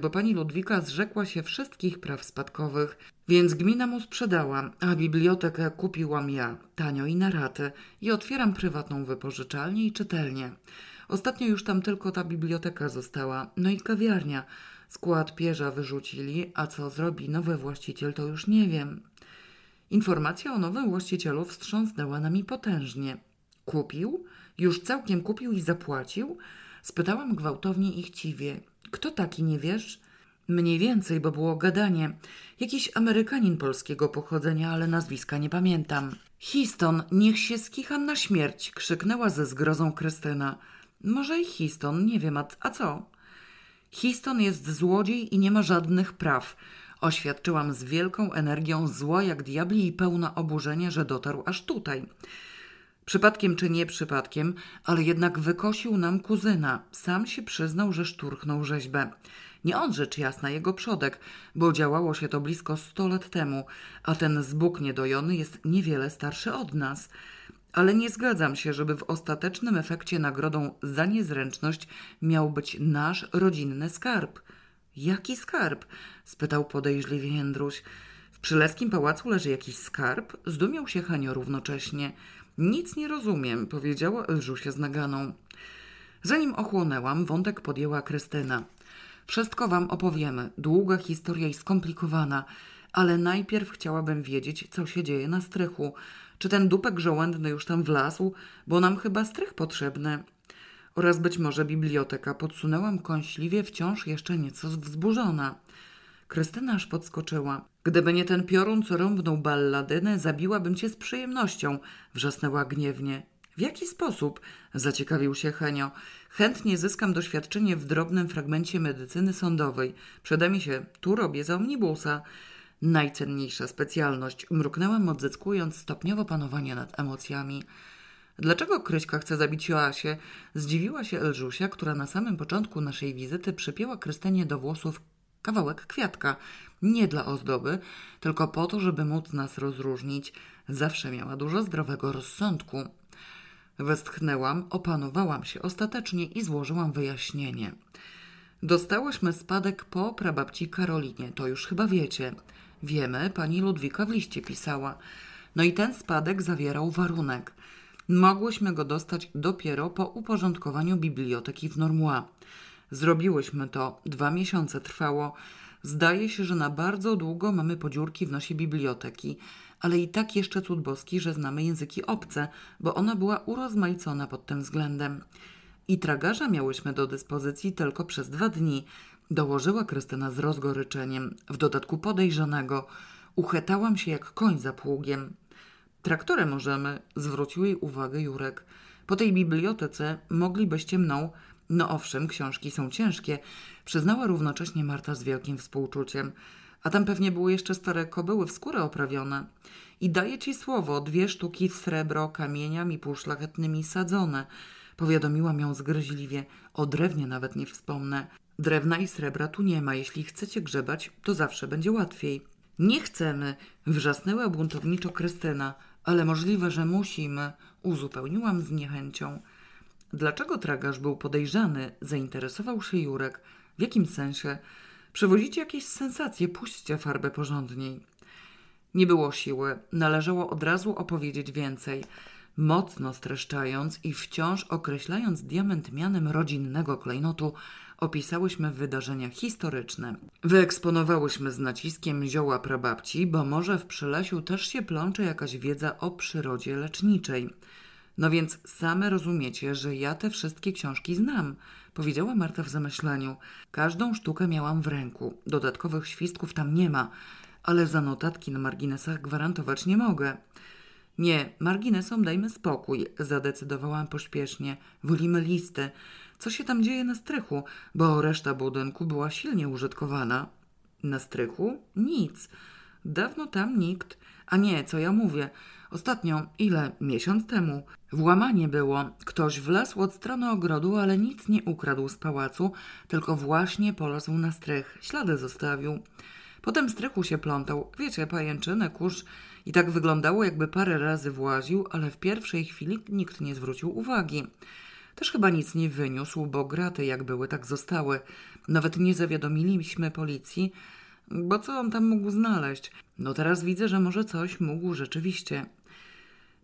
bo pani Ludwika zrzekła się wszystkich praw spadkowych, więc gmina mu sprzedała, a bibliotekę kupiłam ja, tanio i na raty i otwieram prywatną wypożyczalnię i czytelnię. Ostatnio już tam tylko ta biblioteka została, no i kawiarnia – Skład pierza wyrzucili, a co zrobi nowy właściciel, to już nie wiem. Informacja o nowym właścicielu wstrząsnęła nami potężnie. Kupił? Już całkiem kupił i zapłacił? Spytałam gwałtownie i chciwie. Kto taki, nie wiesz? Mniej więcej, bo było gadanie. Jakiś Amerykanin polskiego pochodzenia, ale nazwiska nie pamiętam. Histon, niech się skicham na śmierć, krzyknęła ze zgrozą Krystyna. Może i Histon, nie wiem, a, a co? Histon jest złodziej i nie ma żadnych praw. Oświadczyłam z wielką energią zła jak diabli i pełna oburzenia, że dotarł aż tutaj. Przypadkiem czy nie przypadkiem, ale jednak wykosił nam kuzyna. Sam się przyznał, że szturchnął rzeźbę. Nie on rzecz jasna, jego przodek, bo działało się to blisko sto lat temu, a ten zbóg niedojony jest niewiele starszy od nas. Ale nie zgadzam się, żeby w ostatecznym efekcie nagrodą za niezręczność miał być nasz rodzinny skarb. Jaki skarb? spytał podejrzliwie Jędruś. W przyleskim pałacu leży jakiś skarb? Zdumiał się Hanio równocześnie. Nic nie rozumiem, powiedziała Elżusia z naganą. Zanim ochłonęłam, wątek podjęła Krystyna. Wszystko wam opowiemy. Długa historia i skomplikowana, ale najpierw chciałabym wiedzieć, co się dzieje na strychu. Czy ten dupek żołędny już tam wlazł? Bo nam chyba strych potrzebny. Oraz być może biblioteka. Podsunęłam kąśliwie, wciąż jeszcze nieco wzburzona. Krystyna aż podskoczyła. Gdyby nie ten piorun, co rąbnął balladynę, zabiłabym cię z przyjemnością, wrzasnęła gniewnie. W jaki sposób? Zaciekawił się Henio. Chętnie zyskam doświadczenie w drobnym fragmencie medycyny sądowej. Przede się, tu robię za omnibusa. Najcenniejsza specjalność. Mruknęłam odzyskując stopniowo panowanie nad emocjami. Dlaczego Kryśka chce zabić Joasię? Zdziwiła się Elżusia, która na samym początku naszej wizyty przypięła Krystynie do włosów kawałek kwiatka. Nie dla ozdoby, tylko po to, żeby móc nas rozróżnić. Zawsze miała dużo zdrowego rozsądku. Westchnęłam, opanowałam się ostatecznie i złożyłam wyjaśnienie. Dostałyśmy spadek po prababci Karolinie, to już chyba wiecie. Wiemy, pani Ludwika w liście pisała. No i ten spadek zawierał warunek. Mogłyśmy go dostać dopiero po uporządkowaniu biblioteki w Normua. Zrobiłyśmy to, dwa miesiące trwało. Zdaje się, że na bardzo długo mamy podziurki w nosie biblioteki, ale i tak jeszcze cud boski, że znamy języki obce, bo ona była urozmaicona pod tym względem. I tragarza miałyśmy do dyspozycji tylko przez dwa dni, dołożyła Krystyna z rozgoryczeniem, w dodatku podejrzanego. Uchetałam się jak koń za pługiem. Traktorem możemy, zwrócił jej uwagę Jurek. Po tej bibliotece moglibyście mną, no owszem, książki są ciężkie, przyznała równocześnie Marta z wielkim współczuciem. A tam pewnie były jeszcze stare kobyły w skórę oprawione. I daję ci słowo, dwie sztuki w srebro kamieniami półszlachetnymi sadzone. Powiadomiłam ją zgryźliwie. O drewnie nawet nie wspomnę. Drewna i srebra tu nie ma. Jeśli chcecie grzebać, to zawsze będzie łatwiej. Nie chcemy, wrzasnęła buntowniczo Krystyna, ale możliwe, że musimy, uzupełniłam z niechęcią. Dlaczego tragarz był podejrzany? Zainteresował się Jurek. W jakim sensie? Przywozicie jakieś sensacje, puśćcie farbę porządniej. Nie było siły, należało od razu opowiedzieć więcej. Mocno streszczając i wciąż określając diament mianem rodzinnego klejnotu, opisałyśmy wydarzenia historyczne. Wyeksponowałyśmy z naciskiem zioła prababci, bo może w Przylesiu też się plącze jakaś wiedza o przyrodzie leczniczej. No więc same rozumiecie, że ja te wszystkie książki znam, powiedziała Marta w zamyśleniu. Każdą sztukę miałam w ręku. Dodatkowych świstków tam nie ma, ale za notatki na marginesach gwarantować nie mogę. Nie, marginesom dajmy spokój, zadecydowałam pośpiesznie. Wolimy listy. Co się tam dzieje na strychu, bo reszta budynku była silnie użytkowana. Na strychu? Nic. Dawno tam nikt. A nie, co ja mówię. Ostatnio, ile? Miesiąc temu. Włamanie było. Ktoś wlazł od strony ogrodu, ale nic nie ukradł z pałacu, tylko właśnie polazł na strych. Ślady zostawił. Potem strychu się plątał. Wiecie, pajęczynę, kurz. I tak wyglądało, jakby parę razy właził, ale w pierwszej chwili nikt nie zwrócił uwagi. Też chyba nic nie wyniósł, bo graty jak były, tak zostały. Nawet nie zawiadomiliśmy policji, bo co on tam mógł znaleźć? No teraz widzę, że może coś mógł rzeczywiście.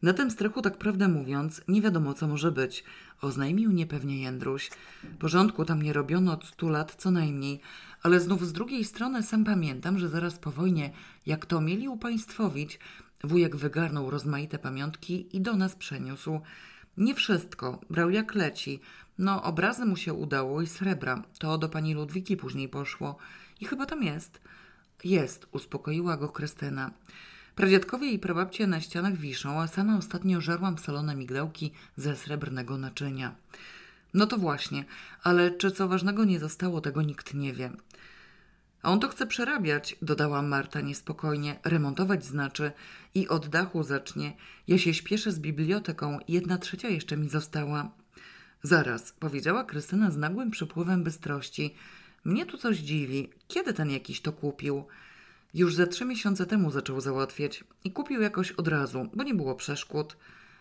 Na tym strychu, tak prawdę mówiąc, nie wiadomo co może być, oznajmił niepewnie Jędruś. Porządku tam nie robiono od stu lat co najmniej, ale znów z drugiej strony sam pamiętam, że zaraz po wojnie, jak to mieli upaństwowić, wujek wygarnął rozmaite pamiątki i do nas przeniósł. Nie wszystko, brał jak leci. No, obrazy mu się udało i srebra. To do pani Ludwiki później poszło. I chyba tam jest. Jest, uspokoiła go Krystyna. Pradziadkowie i prababcie na ścianach wiszą, a sama ostatnio żarłam solone migdałki ze srebrnego naczynia. No to właśnie, ale czy co ważnego nie zostało, tego nikt nie wie. A on to chce przerabiać, dodała Marta niespokojnie. Remontować znaczy i od dachu zacznie. Ja się śpieszę z biblioteką, jedna trzecia jeszcze mi została. Zaraz, powiedziała Krystyna z nagłym przypływem bystrości. Mnie tu coś dziwi. Kiedy ten jakiś to kupił? Już ze trzy miesiące temu zaczął załatwiać i kupił jakoś od razu, bo nie było przeszkód.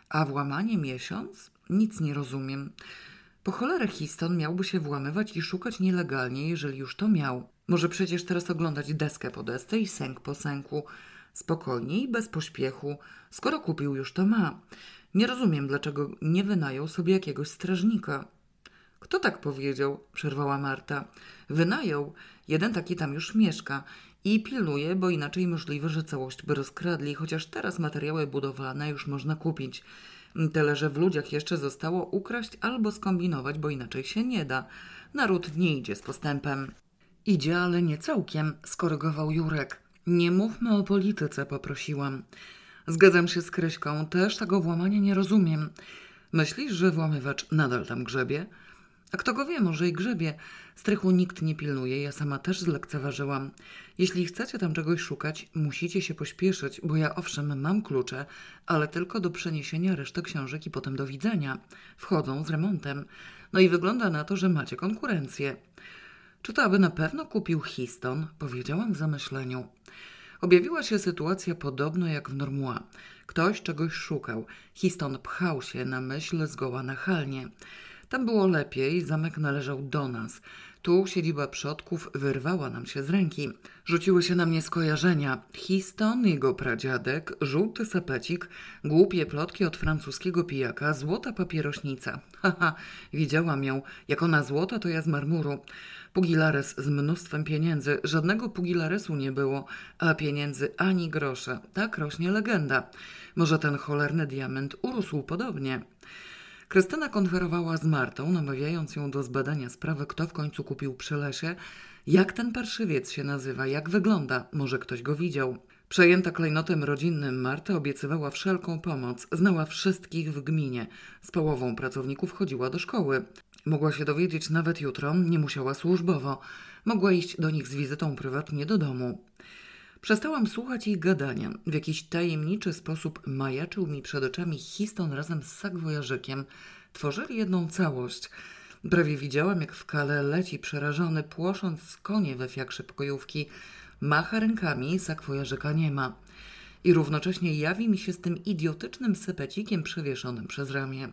A włamanie miesiąc? Nic nie rozumiem. Po cholerę Histon miałby się włamywać i szukać nielegalnie, jeżeli już to miał. Może przecież teraz oglądać deskę po desce i sęk po sęku. Spokojnie i bez pośpiechu. Skoro kupił, już to ma. Nie rozumiem, dlaczego nie wynajął sobie jakiegoś strażnika. Kto tak powiedział? przerwała Marta. Wynajął. Jeden taki tam już mieszka i pilnuje, bo inaczej możliwe, że całość by rozkradli, chociaż teraz materiały budowlane już można kupić. Tyle, że w ludziach jeszcze zostało ukraść albo skombinować, bo inaczej się nie da. Naród nie idzie z postępem. Idzie, ale nie całkiem, skorygował Jurek. Nie mówmy o polityce, poprosiłam. Zgadzam się z Kryśką, też tego włamania nie rozumiem. Myślisz, że włamywacz nadal tam grzebie? A kto go wie, może i grzebie. Strychu nikt nie pilnuje, ja sama też zlekceważyłam. Jeśli chcecie tam czegoś szukać, musicie się pośpieszyć, bo ja owszem mam klucze, ale tylko do przeniesienia reszty książek i potem do widzenia. Wchodzą z remontem. No i wygląda na to, że macie konkurencję. Czy to aby na pewno kupił Histon? Powiedziałam w zamyśleniu. Objawiła się sytuacja podobna jak w Normua. Ktoś czegoś szukał. Histon pchał się na myśl zgoła nachalnie. Tam było lepiej, zamek należał do nas. Tu siedziba przodków wyrwała nam się z ręki. Rzuciły się na mnie skojarzenia. Histon, jego pradziadek, żółty sapecik, głupie plotki od francuskiego pijaka, złota papierośnica. Haha, widziałam ją. Jak ona złota, to ja z marmuru. Pugilares z mnóstwem pieniędzy. Żadnego pugilaresu nie było, a pieniędzy ani grosza. Tak rośnie legenda. Może ten cholerny diament urósł podobnie. Krystyna konferowała z Martą, namawiając ją do zbadania sprawy, kto w końcu kupił przy lesie, jak ten parszywiec się nazywa, jak wygląda, może ktoś go widział. Przejęta klejnotem rodzinnym Marta obiecywała wszelką pomoc, znała wszystkich w gminie. Z połową pracowników chodziła do szkoły. Mogła się dowiedzieć nawet jutro, nie musiała służbowo. Mogła iść do nich z wizytą prywatnie do domu. Przestałam słuchać ich gadania. W jakiś tajemniczy sposób majaczył mi przed oczami Histon razem z Sagwojarzykiem. Tworzyli jedną całość. Prawie widziałam, jak w kale leci przerażony, płosząc konie we fiakrze pokojówki. Macha rękami, Sagwojarzyka nie ma. I równocześnie jawi mi się z tym idiotycznym sepecikiem przewieszonym przez ramię.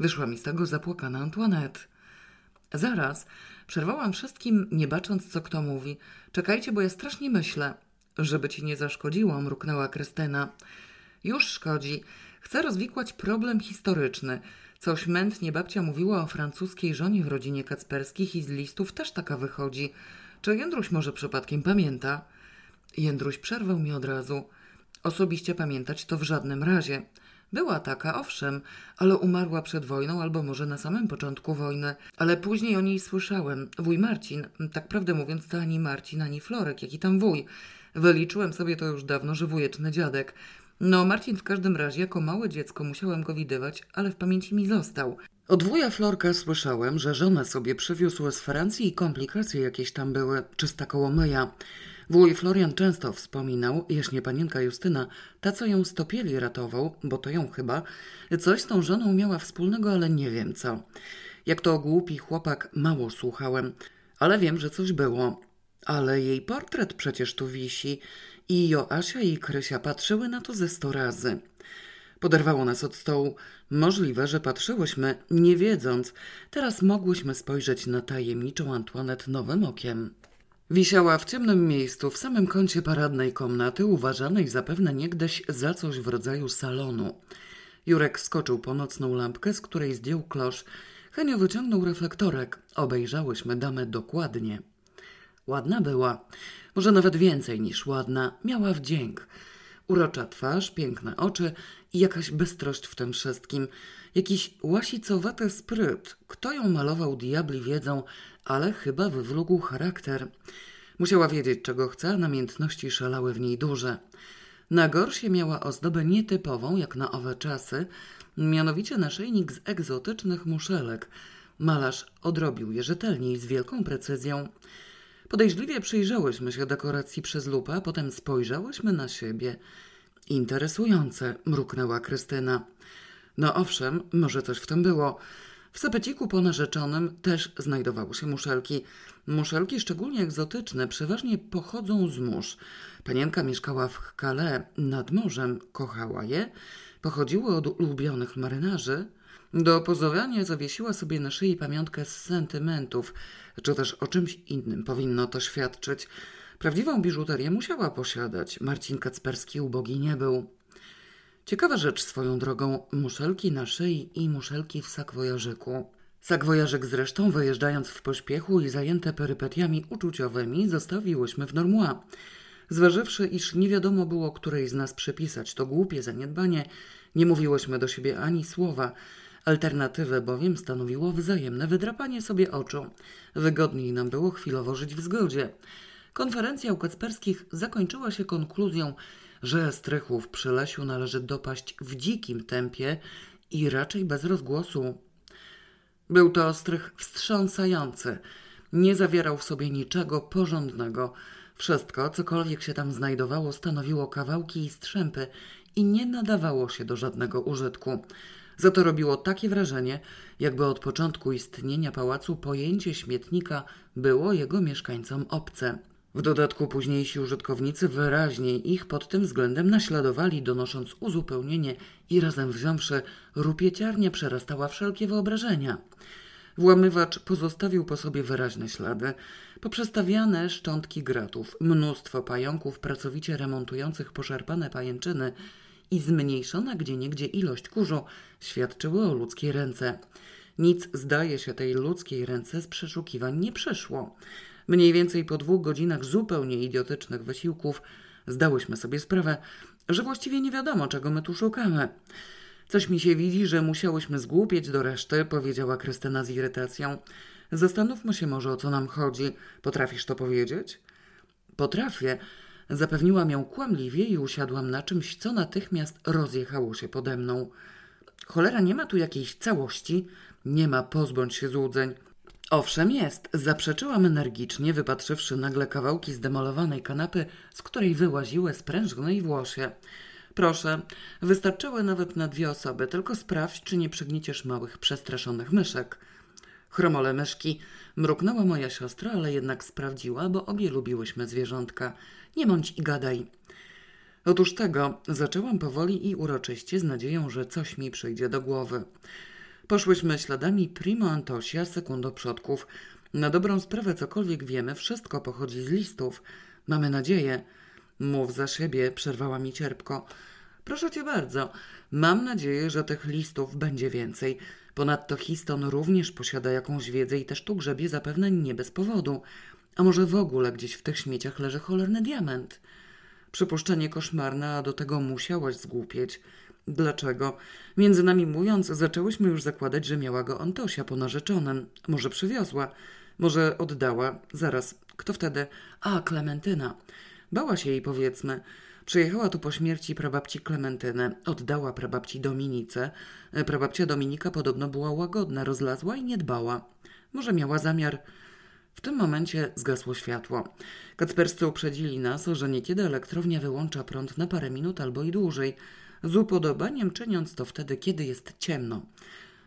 Wyszła mi z tego zapłakana Antoinette. Zaraz przerwałam wszystkim, nie bacząc, co kto mówi. Czekajcie, bo ja strasznie myślę. Żeby ci nie zaszkodziło, mruknęła Krystyna. Już szkodzi. Chcę rozwikłać problem historyczny. Coś mętnie babcia mówiła o francuskiej żonie w rodzinie Kacperskich i z listów też taka wychodzi. Czy Jędruś może przypadkiem pamięta? Jędruś przerwał mi od razu. Osobiście pamiętać to w żadnym razie. Była taka, owszem, ale umarła przed wojną albo może na samym początku wojny. Ale później o niej słyszałem. Wuj Marcin, tak prawdę mówiąc to ani Marcin, ani Florek, jaki tam wuj. Wyliczyłem sobie to już dawno, że wujeczny dziadek. No, Marcin w każdym razie jako małe dziecko musiałem go widywać, ale w pamięci mi został. Od wuja Florka słyszałem, że żona sobie przywiózł z Francji i komplikacje jakieś tam były, czysta kołomyja. Wuj Florian często wspominał, jaśnie panienka Justyna, ta co ją stopieli ratował, bo to ją chyba, coś z tą żoną miała wspólnego, ale nie wiem co. Jak to głupi chłopak, mało słuchałem, ale wiem, że coś było. Ale jej portret przecież tu wisi i Joasia i Krysia patrzyły na to ze sto razy. Poderwało nas od stołu. Możliwe, że patrzyłyśmy, nie wiedząc. Teraz mogłyśmy spojrzeć na tajemniczą Antoinette nowym okiem. Wisiała w ciemnym miejscu, w samym kącie paradnej komnaty, uważanej zapewne niegdyś za coś w rodzaju salonu. Jurek skoczył po nocną lampkę, z której zdjął klosz. Henio wyciągnął reflektorek. Obejrzałyśmy damę dokładnie. Ładna była, może nawet więcej niż ładna, miała wdzięk. Urocza twarz, piękne oczy i jakaś bystrość w tym wszystkim. Jakiś łasicowaty spryt. Kto ją malował, diabli wiedzą, ale chyba wywlógł charakter. Musiała wiedzieć, czego chce, a namiętności szalały w niej duże. Na gorsie miała ozdobę nietypową, jak na owe czasy, mianowicie naszyjnik z egzotycznych muszelek. Malarz odrobił je rzetelnie i z wielką precyzją. Podejrzliwie przyjrzałyśmy się dekoracji przez lupę, potem spojrzałyśmy na siebie. Interesujące, mruknęła Krystyna. No owszem, może coś w tym było. W sapeciku po narzeczonym też znajdowały się muszelki. Muszelki szczególnie egzotyczne, przeważnie pochodzą z mórz. Panienka mieszkała w Calais nad morzem, kochała je, pochodziły od ulubionych marynarzy. Do opozowania zawiesiła sobie na szyi pamiątkę z sentymentów, czy też o czymś innym powinno to świadczyć. Prawdziwą biżuterię musiała posiadać. Marcin Kacperski ubogi nie był. Ciekawa rzecz swoją drogą, muszelki na szyi i muszelki w sakwojarzyku. Sakwojarzyk zresztą, wyjeżdżając w pośpiechu i zajęte perypetiami uczuciowymi, zostawiłyśmy w Normua. Zważywszy, iż nie wiadomo było, której z nas przypisać to głupie zaniedbanie, nie mówiłyśmy do siebie ani słowa. Alternatywę bowiem stanowiło wzajemne wydrapanie sobie oczu. Wygodniej nam było chwilowo żyć w zgodzie. Konferencja u Kacperskich zakończyła się konkluzją, że strychów przy Lesiu należy dopaść w dzikim tempie i raczej bez rozgłosu. Był to ostrych wstrząsający. Nie zawierał w sobie niczego porządnego. Wszystko, cokolwiek się tam znajdowało, stanowiło kawałki i strzępy i nie nadawało się do żadnego użytku. Za to robiło takie wrażenie, jakby od początku istnienia pałacu pojęcie śmietnika było jego mieszkańcom obce. W dodatku późniejsi użytkownicy wyraźniej ich pod tym względem naśladowali, donosząc uzupełnienie i razem wziąwszy rupieciarnia przerastała wszelkie wyobrażenia. Włamywacz pozostawił po sobie wyraźne ślady, poprzestawiane szczątki gratów, mnóstwo pająków pracowicie remontujących poszarpane pajęczyny i zmniejszona gdzieniegdzie ilość kurzu świadczyły o ludzkiej ręce. Nic, zdaje się, tej ludzkiej ręce z przeszukiwań nie przeszło. Mniej więcej po dwóch godzinach zupełnie idiotycznych wysiłków zdałyśmy sobie sprawę, że właściwie nie wiadomo, czego my tu szukamy. Coś mi się widzi, że musiałyśmy zgłupieć do reszty, powiedziała Krystyna z irytacją. Zastanówmy się może, o co nam chodzi. Potrafisz to powiedzieć? Potrafię. Zapewniłam ją kłamliwie i usiadłam na czymś, co natychmiast rozjechało się pode mną. Cholera, nie ma tu jakiejś całości. Nie ma, pozbądź się złudzeń. Owszem jest, zaprzeczyłam energicznie, wypatrzywszy nagle kawałki zdemolowanej kanapy, z której wyłaziły sprężne i włosie. Proszę, wystarczyły nawet na dwie osoby, tylko sprawdź, czy nie przygnieciesz małych, przestraszonych myszek. Chromole myszki, mruknęła moja siostra, ale jednak sprawdziła, bo obie lubiłyśmy zwierzątka. Nie bądź i gadaj. Otóż tego zaczęłam powoli i uroczyście z nadzieją, że coś mi przyjdzie do głowy. Poszłyśmy śladami Primo Antosia, sekundo przodków. Na dobrą sprawę cokolwiek wiemy, wszystko pochodzi z listów. Mamy nadzieję. Mów za siebie, przerwała mi cierpko. Proszę cię bardzo, mam nadzieję, że tych listów będzie więcej. Ponadto Histon również posiada jakąś wiedzę i też tu grzebie zapewne nie bez powodu. A może w ogóle gdzieś w tych śmieciach leży cholerny diament? Przypuszczenie koszmarne, a do tego musiałaś zgłupieć. Dlaczego? Między nami mówiąc, zaczęłyśmy już zakładać, że miała go Antosia po narzeczonym. Może przywiozła, może oddała. Zaraz, kto wtedy? A, Klementyna. Bała się jej, powiedzmy. Przyjechała tu po śmierci prababci Klementyny, oddała prababci Dominice. Prababcia Dominika podobno była łagodna, rozlazła i nie dbała. Może miała zamiar... W tym momencie zgasło światło. Kacperscy uprzedzili nas, że niekiedy elektrownia wyłącza prąd na parę minut albo i dłużej, z upodobaniem czyniąc to wtedy, kiedy jest ciemno.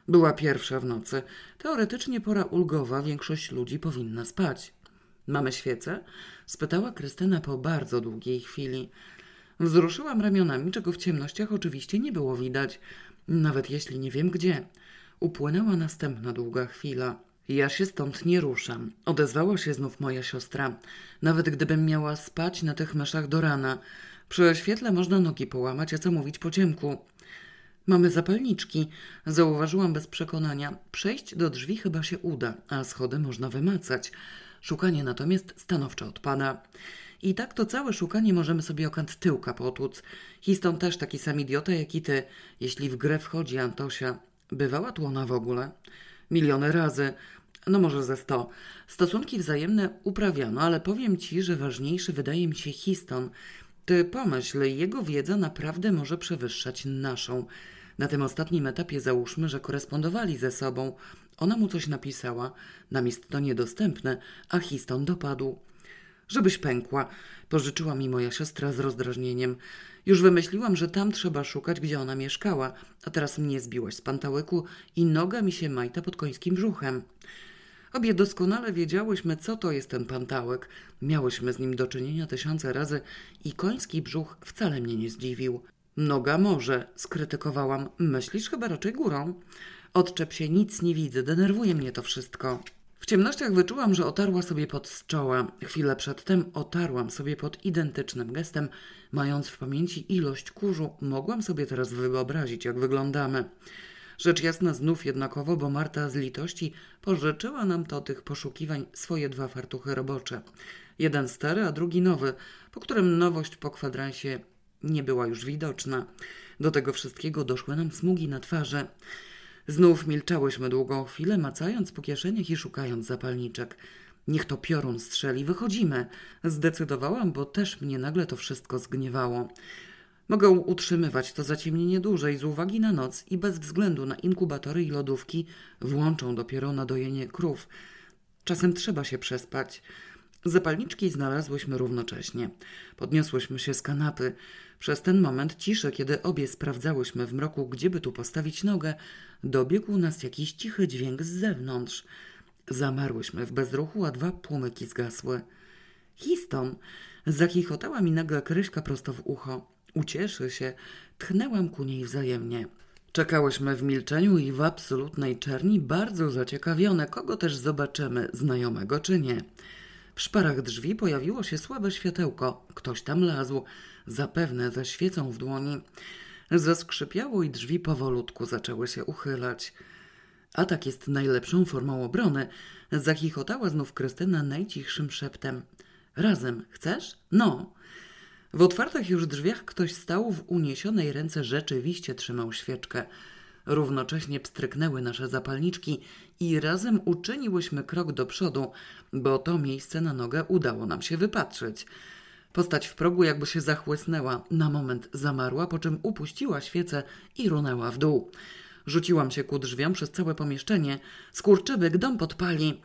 Była pierwsza w nocy. Teoretycznie pora ulgowa, większość ludzi powinna spać. Mamy świecę? spytała Krystyna po bardzo długiej chwili. Wzruszyłam ramionami, czego w ciemnościach oczywiście nie było widać, nawet jeśli nie wiem gdzie. Upłynęła następna długa chwila. Ja się stąd nie ruszam. Odezwała się znów moja siostra. Nawet gdybym miała spać na tych myszach do rana. Przy świetle można nogi połamać, a co mówić po ciemku. Mamy zapalniczki, zauważyłam bez przekonania. Przejść do drzwi chyba się uda, a schody można wymacać. Szukanie natomiast stanowczo odpada. I tak to całe szukanie możemy sobie okant tyłka potłuc. Histon też taki sam idiota jak i ty, jeśli w grę wchodzi Antosia. Bywała tu ona w ogóle? Miliony razy. No może ze sto. Stosunki wzajemne uprawiano, ale powiem ci, że ważniejszy wydaje mi się Histon. Ty pomyśl, jego wiedza naprawdę może przewyższać naszą. Na tym ostatnim etapie załóżmy, że korespondowali ze sobą. Ona mu coś napisała, nam jest to niedostępne, a Histon dopadł. Żebyś pękła, pożyczyła mi moja siostra z rozdrażnieniem. Już wymyśliłam, że tam trzeba szukać, gdzie ona mieszkała, a teraz mnie zbiłaś z pantałyku i noga mi się majta pod końskim brzuchem. Obie doskonale wiedziałyśmy, co to jest ten pantałek. Miałyśmy z nim do czynienia tysiące razy i koński brzuch wcale mnie nie zdziwił. Noga może, skrytykowałam. Myślisz chyba raczej górą. Odczep się, nic nie widzę, denerwuje mnie to wszystko. W ciemnościach wyczułam, że otarła sobie pod z czoła. Chwilę przedtem otarłam sobie pod identycznym gestem. Mając w pamięci ilość kurzu, mogłam sobie teraz wyobrazić, jak wyglądamy. Rzecz jasna znów jednakowo, bo Marta z litości pożyczyła nam to tych poszukiwań swoje dwa fartuchy robocze. Jeden stary, a drugi nowy, po którym nowość po kwadransie nie była już widoczna. Do tego wszystkiego doszły nam smugi na twarzy. Znów milczałyśmy długą chwilę, macając po kieszeniach i szukając zapalniczek. Niech to piorun strzeli, wychodzimy. Zdecydowałam, bo też mnie nagle to wszystko zgniewało. Mogę utrzymywać to zaciemnienie dłużej z uwagi na noc i bez względu na inkubatory i lodówki włączą dopiero na dojenie krów. Czasem trzeba się przespać. Zapalniczki znalazłyśmy równocześnie. Podniosłyśmy się z kanapy. Przez ten moment ciszy, kiedy obie sprawdzałyśmy w mroku, gdzieby tu postawić nogę, dobiegł nas jakiś cichy dźwięk z zewnątrz. Zamarłyśmy w bezruchu, a dwa płomyki zgasły. Histon! Zachichotała mi nagle Kryśka prosto w ucho. Ucieszy się. Tchnęłam ku niej wzajemnie. Czekałyśmy w milczeniu i w absolutnej czerni, bardzo zaciekawione, kogo też zobaczymy, znajomego czy nie. W szparach drzwi pojawiło się słabe światełko. Ktoś tam lazł, zapewne ze świecą w dłoni. Zaskrzypiało i drzwi powolutku zaczęły się uchylać. Atak jest najlepszą formą obrony. Zachichotała znów Krystyna najcichszym szeptem. Razem, chcesz? No. W otwartych już drzwiach ktoś stał w uniesionej ręce rzeczywiście trzymał świeczkę. Równocześnie pstryknęły nasze zapalniczki i razem uczyniłyśmy krok do przodu, bo to miejsce na nogę udało nam się wypatrzyć. Postać w progu jakby się zachłysnęła, na moment zamarła, po czym upuściła świecę i runęła w dół. Rzuciłam się ku drzwiom przez całe pomieszczenie. Skurczybyk dom podpali.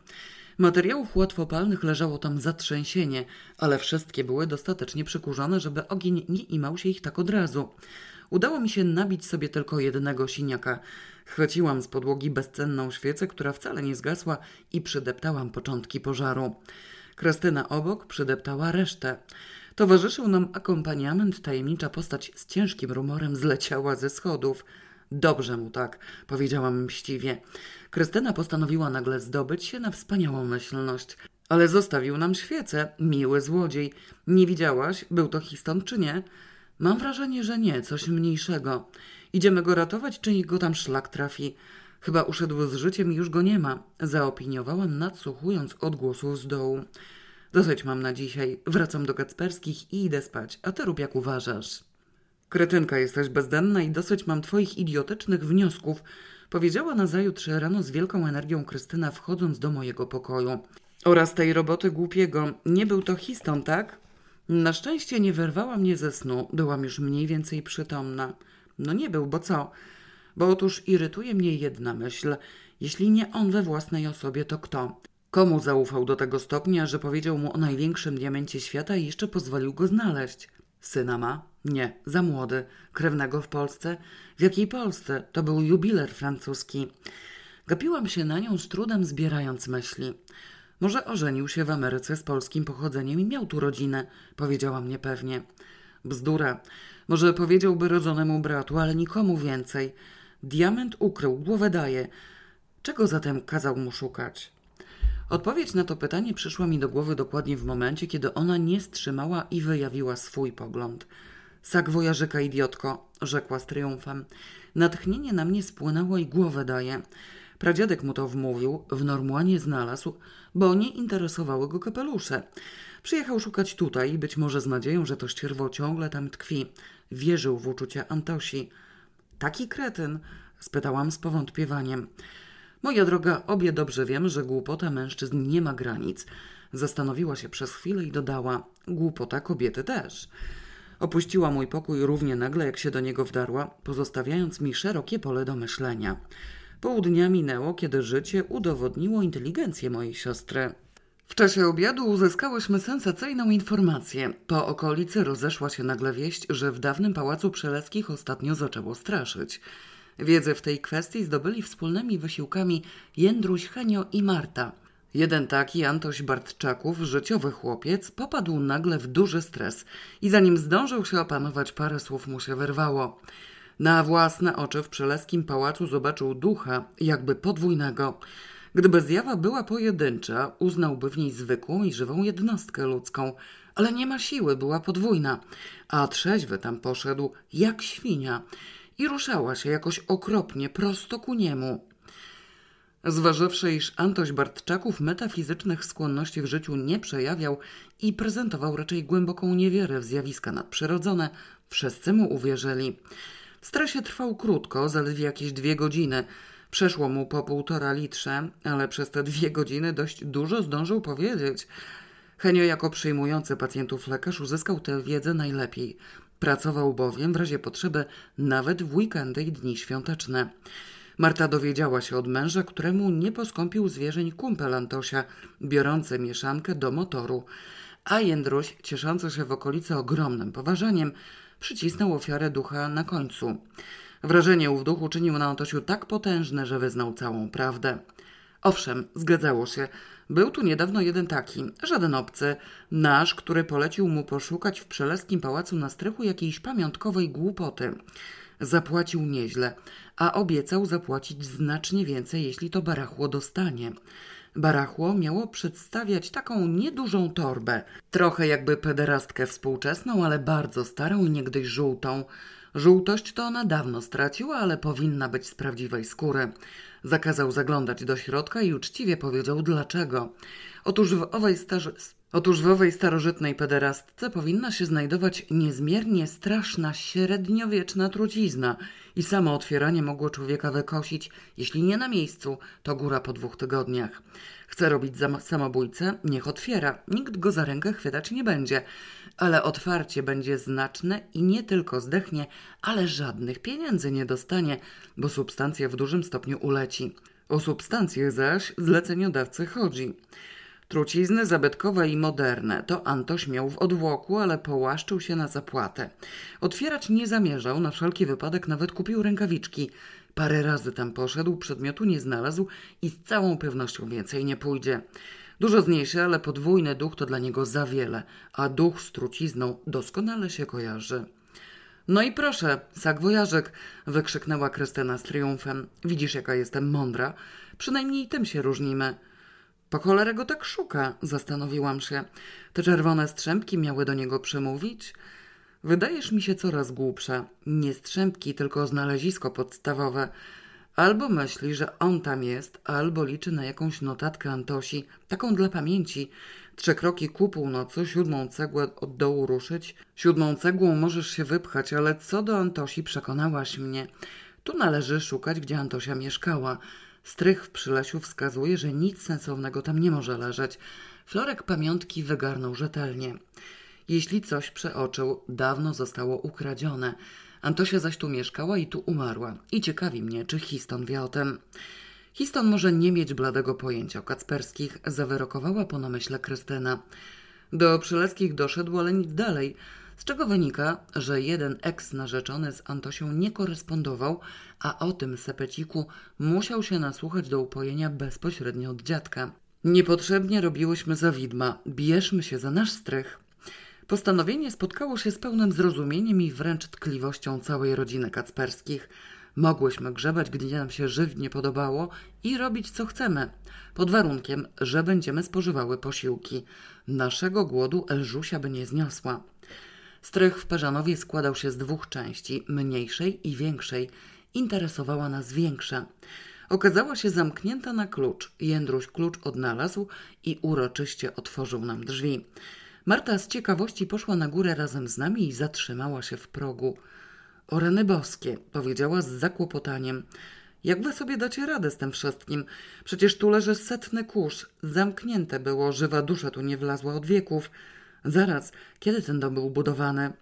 Materiałów łatwopalnych leżało tam zatrzęsienie, ale wszystkie były dostatecznie przykurzone, żeby ogień nie imał się ich tak od razu. Udało mi się nabić sobie tylko jednego siniaka. Chwyciłam z podłogi bezcenną świecę, która wcale nie zgasła i przydeptałam początki pożaru. Krystyna obok przydeptała resztę. Towarzyszył nam akompaniament, tajemnicza postać z ciężkim rumorem zleciała ze schodów. Dobrze mu tak, powiedziałam mściwie. Krystyna postanowiła nagle zdobyć się na wspaniałą myślność. Ale zostawił nam świecę, miły złodziej. Nie widziałaś, był to Histon czy nie? Mam wrażenie, że nie, coś mniejszego. Idziemy go ratować, czy go tam szlak trafi. Chyba uszedł z życiem i już go nie ma, zaopiniowałam, nadsłuchując odgłosów z dołu. Dosyć mam na dzisiaj. Wracam do Kacperskich i idę spać, a ty rób jak uważasz. Kretynka jesteś bezdenna i dosyć mam twoich idiotycznych wniosków, powiedziała nazajutrz rano z wielką energią Krystyna, wchodząc do mojego pokoju. Oraz tej roboty głupiego. Nie był to Histon, tak? Na szczęście nie wyrwała mnie ze snu, byłam już mniej więcej przytomna. No nie był, bo co? Bo otóż irytuje mnie jedna myśl. Jeśli nie on we własnej osobie, to kto? Komu zaufał do tego stopnia, że powiedział mu o największym diamencie świata i jeszcze pozwolił go znaleźć? Syna ma? Nie, za młody. Krewnego w Polsce? W jakiej Polsce? To był jubiler francuski. Gapiłam się na nią z trudem zbierając myśli. Może ożenił się w Ameryce z polskim pochodzeniem i miał tu rodzinę, powiedziała mnie pewnie. Bzdura. Może powiedziałby rodzonemu bratu, ale nikomu więcej. Diament ukrył, głowę daje. Czego zatem kazał mu szukać? Odpowiedź na to pytanie przyszła mi do głowy dokładnie w momencie, kiedy ona nie wstrzymała i wyjawiła swój pogląd. Sak wojarzyka, idiotko, rzekła z triumfem. Natchnienie na mnie spłynęło i głowę daje. Pradziadek mu to wmówił, w Normuanie znalazł, bo nie interesowały go kapelusze. Przyjechał szukać tutaj, być może z nadzieją, że to ścierwo ciągle tam tkwi. Wierzył w uczucia Antosi. Taki kretyn? spytałam z powątpiewaniem. Moja droga, obie dobrze wiem, że głupota mężczyzn nie ma granic. Zastanowiła się przez chwilę i dodała: Głupota kobiety też. Opuściła mój pokój równie nagle, jak się do niego wdarła, pozostawiając mi szerokie pole do myślenia. Pół dnia minęło, kiedy życie udowodniło inteligencję mojej siostry. W czasie obiadu uzyskałyśmy sensacyjną informację. Po okolicy rozeszła się nagle wieść, że w dawnym pałacu Przeleckich ostatnio zaczęło straszyć. Wiedzę w tej kwestii zdobyli wspólnymi wysiłkami Jędruś, Henio i Marta. Jeden taki, Antoś Bartczaków, życiowy chłopiec, popadł nagle w duży stres i zanim zdążył się opanować, parę słów mu się wyrwało. Na własne oczy w przeleskim pałacu zobaczył ducha, jakby podwójnego. Gdyby zjawa była pojedyncza, uznałby w niej zwykłą i żywą jednostkę ludzką, ale nie ma siły, była podwójna, a trzeźwy tam poszedł jak świnia i ruszała się jakoś okropnie prosto ku niemu. Zważywszy, iż Antoś Bartczaków metafizycznych skłonności w życiu nie przejawiał i prezentował raczej głęboką niewierę w zjawiska nadprzyrodzone, wszyscy mu uwierzyli. W stresie trwał krótko, zaledwie jakieś dwie godziny. Przeszło mu po półtora litrze, ale przez te dwie godziny dość dużo zdążył powiedzieć. Henio jako przyjmujący pacjentów lekarz uzyskał tę wiedzę najlepiej. Pracował bowiem w razie potrzeby nawet w weekendy i dni świąteczne. Marta dowiedziała się od męża, któremu nie poskąpił zwierzeń kumpel Antosia, biorący mieszankę do motoru. A Jędruś, cieszący się w okolicy ogromnym poważaniem, przycisnął ofiarę ducha na końcu. Wrażenie ów duch uczynił na Antosiu tak potężne, że wyznał całą prawdę. Owszem, zgadzało się. Był tu niedawno jeden taki, żaden obcy, nasz, który polecił mu poszukać w przeleskim pałacu na strychu jakiejś pamiątkowej głupoty. Zapłacił nieźle, a obiecał zapłacić znacznie więcej, jeśli to barachło dostanie. Barachło miało przedstawiać taką niedużą torbę, trochę jakby pederastkę współczesną, ale bardzo starą i niegdyś żółtą. Żółtość to ona dawno straciła, ale powinna być z prawdziwej skóry. Zakazał zaglądać do środka i uczciwie powiedział dlaczego. Otóż w owej starze... Otóż w owej starożytnej pederastce powinna się znajdować niezmiernie straszna średniowieczna trucizna i samo otwieranie mogło człowieka wykosić, jeśli nie na miejscu, to góra po dwóch tygodniach. Chce robić samobójcę? Niech otwiera. Nikt go za rękę chwytać nie będzie. Ale otwarcie będzie znaczne i nie tylko zdechnie, ale żadnych pieniędzy nie dostanie, bo substancja w dużym stopniu uleci. O substancję zaś zleceniodawcy chodzi. Trucizny zabytkowe i moderne to Antoś miał w odwłoku, ale połaszczył się na zapłatę. Otwierać nie zamierzał, na wszelki wypadek nawet kupił rękawiczki. Parę razy tam poszedł, przedmiotu nie znalazł i z całą pewnością więcej nie pójdzie. Dużo zmniejszy, ale podwójny duch to dla niego za wiele, a duch z trucizną doskonale się kojarzy. No i proszę, sakwojażek, wykrzyknęła Krystyna z triumfem. Widzisz, jaka jestem mądra? Przynajmniej tym się różnimy. Po cholerę go tak szuka, zastanowiłam się. Te czerwone strzępki miały do niego przemówić? Wydajesz mi się coraz głupsza. Nie strzępki, tylko znalezisko podstawowe. Albo myśli, że on tam jest, albo liczy na jakąś notatkę Antosi, taką dla pamięci. Trzy kroki ku północy, siódmą cegłę od dołu ruszyć. Siódmą cegłą możesz się wypchać, ale co do Antosi przekonałaś mnie. Tu należy szukać, gdzie Antosia mieszkała. Strych w przylesiu wskazuje, że nic sensownego tam nie może leżeć. Florek pamiątki wygarnął rzetelnie. Jeśli coś przeoczył, dawno zostało ukradzione. Antosia zaś tu mieszkała i tu umarła. I ciekawi mnie, czy Histon wie o tym. Histon może nie mieć bladego pojęcia o Kacperskich, zawyrokowała po namyśle Krystyna. Do Przyleskich doszedł, ale nic dalej, z czego wynika, że jeden eks-narzeczony z Antosią nie korespondował, a o tym sepeciku musiał się nasłuchać do upojenia bezpośrednio od dziadka. Niepotrzebnie robiłyśmy za widma, bierzmy się za nasz strych. Postanowienie spotkało się z pełnym zrozumieniem i wręcz tkliwością całej rodziny Kacperskich. Mogłyśmy grzebać, gdzie nam się żywnie podobało i robić co chcemy, pod warunkiem, że będziemy spożywały posiłki. Naszego głodu Elżusia by nie zniosła. Strych w Perzanowie składał się z dwóch części, mniejszej i większej. Interesowała nas większa. Okazała się zamknięta na klucz. Jędruś klucz odnalazł i uroczyście otworzył nam drzwi. Marta z ciekawości poszła na górę razem z nami i zatrzymała się w progu. O rany boskie, powiedziała z zakłopotaniem. Jak wy sobie dacie radę z tym wszystkim? Przecież tu leży setny kurz. Zamknięte było, żywa dusza tu nie wlazła od wieków. Zaraz, kiedy ten dom był budowany?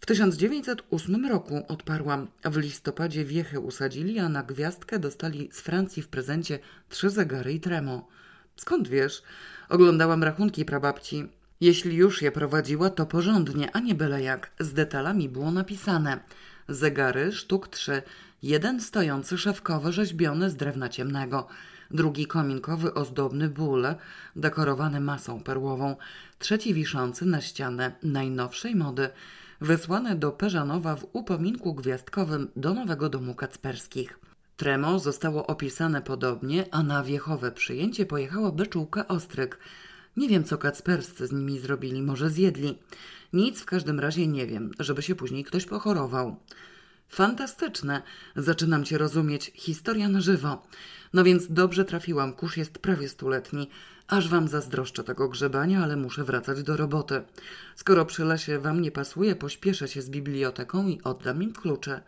W 1908 roku odparłam. W listopadzie wiechy usadzili, a na gwiazdkę dostali z Francji w prezencie trzy zegary i tremo. Skąd wiesz? Oglądałam rachunki prababci. Jeśli już je prowadziła, to porządnie, a nie byle jak. Z detalami było napisane. Zegary sztuk trzy. Jeden stojący szewkowy rzeźbiony z drewna ciemnego. Drugi kominkowy ozdobny bóle, dekorowany masą perłową. Trzeci wiszący na ścianę najnowszej mody. Wysłane do Peżanowa w upominku gwiazdkowym do nowego domu Kacperskich. Tremo zostało opisane podobnie, a na wiechowe przyjęcie pojechała beczułka Ostryk – nie wiem, co kacperscy z nimi zrobili, może zjedli. Nic w każdym razie nie wiem, żeby się później ktoś pochorował. Fantastyczne, zaczynam cię rozumieć, historia na żywo. No więc dobrze trafiłam, kurz jest prawie stuletni. Aż wam zazdroszczę tego grzebania, ale muszę wracać do roboty. Skoro przy lesie wam nie pasuje, pośpieszę się z biblioteką i oddam im klucze.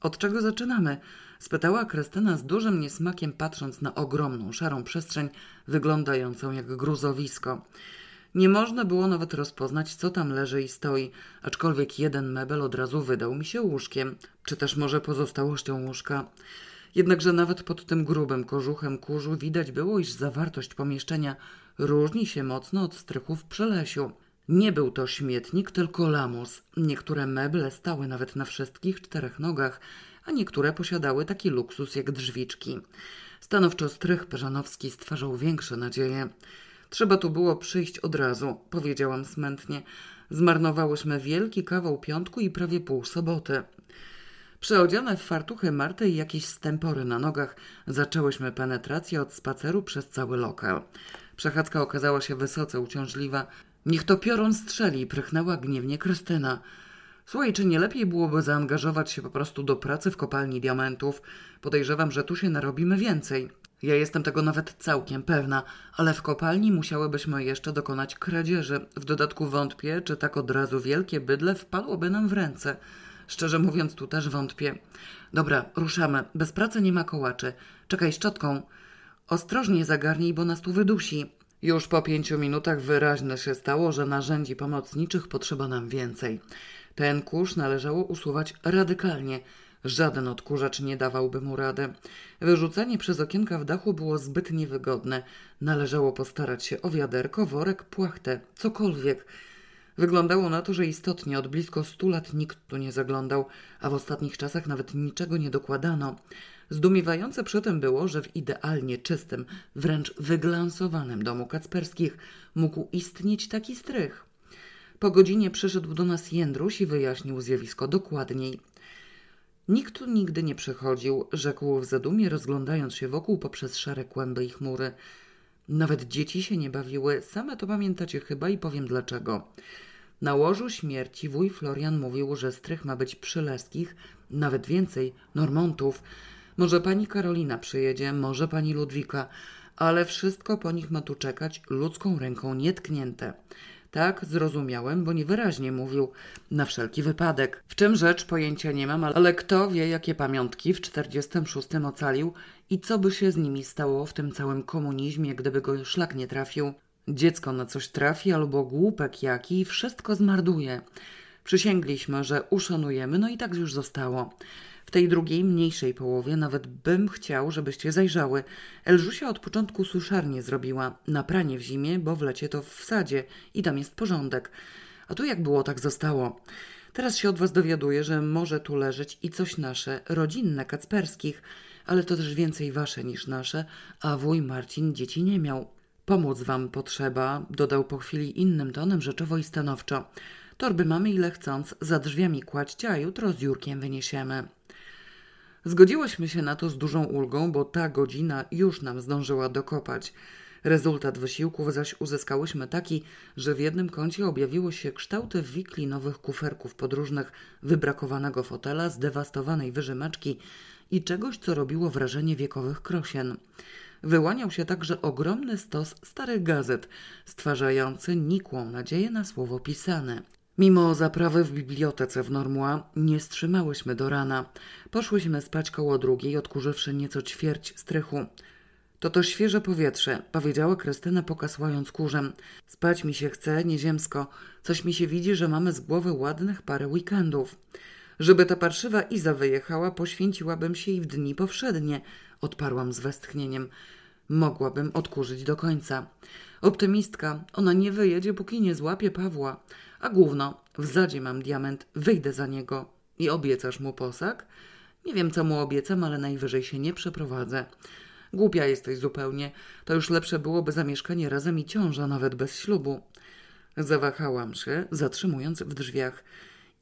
Od czego zaczynamy? spytała Krystyna z dużym niesmakiem, patrząc na ogromną, szarą przestrzeń, wyglądającą jak gruzowisko. Nie można było nawet rozpoznać, co tam leży i stoi, aczkolwiek jeden mebel od razu wydał mi się łóżkiem, czy też może pozostałością łóżka. Jednakże nawet pod tym grubym kożuchem kurzu widać było, iż zawartość pomieszczenia różni się mocno od strychów w przelesiu. Nie był to śmietnik, tylko lamus. Niektóre meble stały nawet na wszystkich czterech nogach, a niektóre posiadały taki luksus jak drzwiczki. Stanowczo strych Peżanowski stwarzał większe nadzieje. Trzeba tu było przyjść od razu, powiedziałam smętnie. Zmarnowałyśmy wielki kawał piątku i prawie pół soboty. Przeodziane w fartuchy Marty i jakieś stępory na nogach, zaczęłyśmy penetrację od spaceru przez cały lokal. Przechadzka okazała się wysoce uciążliwa. Niech to piorun strzeli, prychnęła gniewnie Krystyna. Słuchaj, czy nie lepiej byłoby zaangażować się po prostu do pracy w kopalni diamentów? Podejrzewam, że tu się narobimy więcej. Ja jestem tego nawet całkiem pewna, ale w kopalni musiałybyśmy jeszcze dokonać kradzieży. W dodatku wątpię, czy tak od razu wielkie bydle wpadłoby nam w ręce. Szczerze mówiąc, tu też wątpię. Dobra, ruszamy. Bez pracy nie ma kołaczy. Czekaj szczotką. Ostrożnie zagarnij, bo nas tu wydusi. Już po pięciu minutach wyraźne się stało, że narzędzi pomocniczych potrzeba nam więcej. Ten kurz należało usuwać radykalnie. Żaden odkurzacz nie dawałby mu rady. Wyrzucanie przez okienka w dachu było zbyt niewygodne. Należało postarać się o wiaderko, worek, płachtę, cokolwiek. Wyglądało na to, że istotnie od blisko stu lat nikt tu nie zaglądał, a w ostatnich czasach nawet niczego nie dokładano. Zdumiewające przy tym było, że w idealnie czystym, wręcz wyglansowanym domu Kacperskich mógł istnieć taki strych. Po godzinie przyszedł do nas Jędruś i wyjaśnił zjawisko dokładniej. Nikt tu nigdy nie przychodził, rzekł w zadumie, rozglądając się wokół poprzez szare kłęby i chmury. Nawet dzieci się nie bawiły, same to pamiętacie chyba i powiem dlaczego. Na łożu śmierci wuj Florian mówił, że strych ma być przyleskich, nawet więcej, Normontów. Może pani Karolina przyjedzie, może pani Ludwika, ale wszystko po nich ma tu czekać ludzką ręką nietknięte. Tak, zrozumiałem, bo niewyraźnie mówił. Na wszelki wypadek. W czym rzecz pojęcia nie mam, ale kto wie, jakie pamiątki w 46 ocalił i co by się z nimi stało w tym całym komunizmie, gdyby go szlak nie trafił. Dziecko na coś trafi albo głupek jaki wszystko zmarduje. Przysięgliśmy, że uszanujemy, no i tak już zostało. W tej drugiej, mniejszej połowie nawet bym chciał, żebyście zajrzały. Elżusia od początku suszarnie zrobiła. Na pranie w zimie, bo w lecie to w sadzie i tam jest porządek. A tu jak było, tak zostało. Teraz się od was dowiaduję, że może tu leżeć i coś nasze, rodzinne Kacperskich, ale to też więcej wasze niż nasze, a wuj Marcin dzieci nie miał. Pomóc wam potrzeba, dodał po chwili innym tonem rzeczowo i stanowczo. Torby mamy ile chcąc, za drzwiami kładźcie, a jutro z Jurkiem wyniesiemy. Zgodziłyśmy się na to z dużą ulgą, bo ta godzina już nam zdążyła dokopać. Rezultat wysiłków zaś uzyskałyśmy taki, że w jednym kącie objawiły się kształty wikli nowych kuferków podróżnych, wybrakowanego fotela, zdewastowanej wyżymaczki i czegoś, co robiło wrażenie wiekowych krosien. Wyłaniał się także ogromny stos starych gazet, stwarzający nikłą nadzieję na słowo pisane. Mimo zaprawy w bibliotece w Normua nie wstrzymałyśmy do rana. Poszłyśmy spać koło drugiej, odkurzywszy nieco ćwierć strychu. To to świeże powietrze, powiedziała Krystyna pokasłając kurzem. Spać mi się chce, nieziemsko. Coś mi się widzi, że mamy z głowy ładnych parę weekendów. Żeby ta parszywa Iza wyjechała, poświęciłabym się i w dni powszednie, odparłam z westchnieniem. Mogłabym odkurzyć do końca. Optymistka, ona nie wyjedzie, póki nie złapie Pawła. A główno, w zadzie mam diament, wyjdę za niego. I obiecasz mu posag? Nie wiem, co mu obiecam, ale najwyżej się nie przeprowadzę. Głupia jesteś zupełnie. To już lepsze byłoby zamieszkanie razem i ciąża, nawet bez ślubu. Zawahałam się, zatrzymując w drzwiach.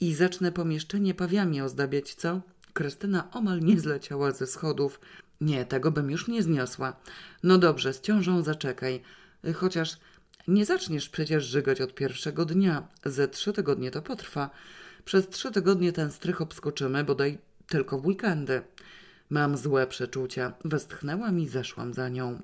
I zacznę pomieszczenie pawiami ozdabiać, co? Krystyna omal nie zleciała ze schodów. Nie, tego bym już nie zniosła. No dobrze, z ciążą zaczekaj. Chociaż nie zaczniesz przecież żygać od pierwszego dnia. Ze trzy tygodnie to potrwa. Przez trzy tygodnie ten strych obskoczymy, bodaj tylko w weekendy. Mam złe przeczucia. Westchnęłam i zeszłam za nią.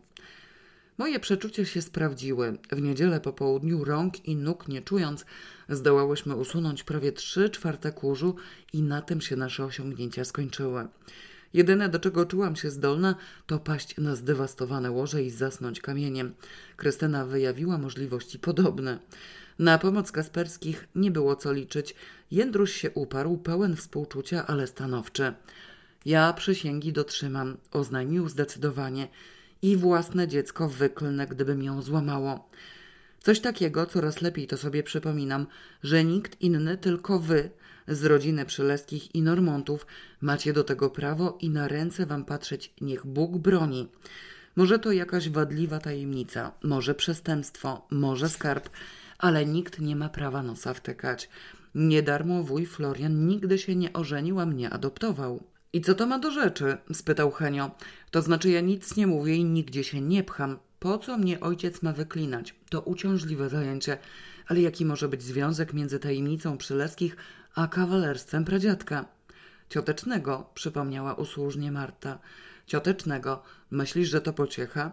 Moje przeczucia się sprawdziły. W niedzielę po południu rąk i nóg nie czując, zdołałyśmy usunąć prawie trzy czwarte kurzu i na tym się nasze osiągnięcia skończyły. Jedyne, do czego czułam się zdolna, to paść na zdewastowane łoże i zasnąć kamieniem. Krystyna wyjawiła możliwości podobne. Na pomoc Kasperskich nie było co liczyć. Jędruś się uparł, pełen współczucia, ale stanowczy. Ja przysięgi dotrzymam, oznajmił zdecydowanie i własne dziecko wyklnę, gdybym ją złamało. Coś takiego, coraz lepiej to sobie przypominam, że nikt inny, tylko wy, z rodziny Przyleskich i Normontów, macie do tego prawo i na ręce wam patrzeć niech Bóg broni. Może to jakaś wadliwa tajemnica, może przestępstwo, może skarb, ale nikt nie ma prawa nosa wtykać. Niedarmo wuj Florian nigdy się nie ożenił, a mnie adoptował. I co to ma do rzeczy? spytał Henio. To znaczy ja nic nie mówię i nigdzie się nie pcham. Po co mnie ojciec ma wyklinać? To uciążliwe zajęcie. Ale jaki może być związek między tajemnicą Przyleskich a kawalerstwem pradziadka? Ciotecznego, przypomniała usłużnie Marta. Ciotecznego. Myślisz, że to pociecha?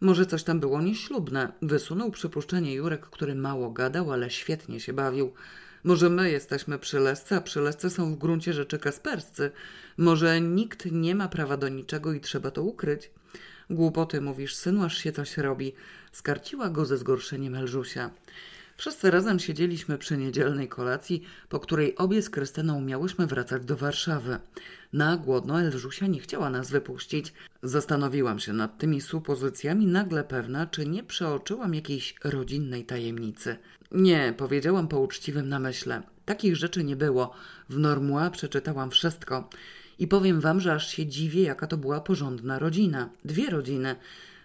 Może coś tam było nieślubne. Wysunął przypuszczenie Jurek, który mało gadał, ale świetnie się bawił. Może my jesteśmy przylescy, a przylescy są w gruncie rzeczy kasperscy. Może nikt nie ma prawa do niczego i trzeba to ukryć. Głupoty mówisz, synu, aż się coś robi. Skarciła go ze zgorszeniem Elżusia. Wszyscy razem siedzieliśmy przy niedzielnej kolacji, po której obie z Krystyną miałyśmy wracać do Warszawy. Na głodno Elżusia nie chciała nas wypuścić. Zastanowiłam się nad tymi supozycjami, nagle pewna, czy nie przeoczyłam jakiejś rodzinnej tajemnicy. Nie, powiedziałam po uczciwym namyśle. Takich rzeczy nie było. W Normua przeczytałam wszystko. I powiem wam, że aż się dziwię, jaka to była porządna rodzina. Dwie rodziny.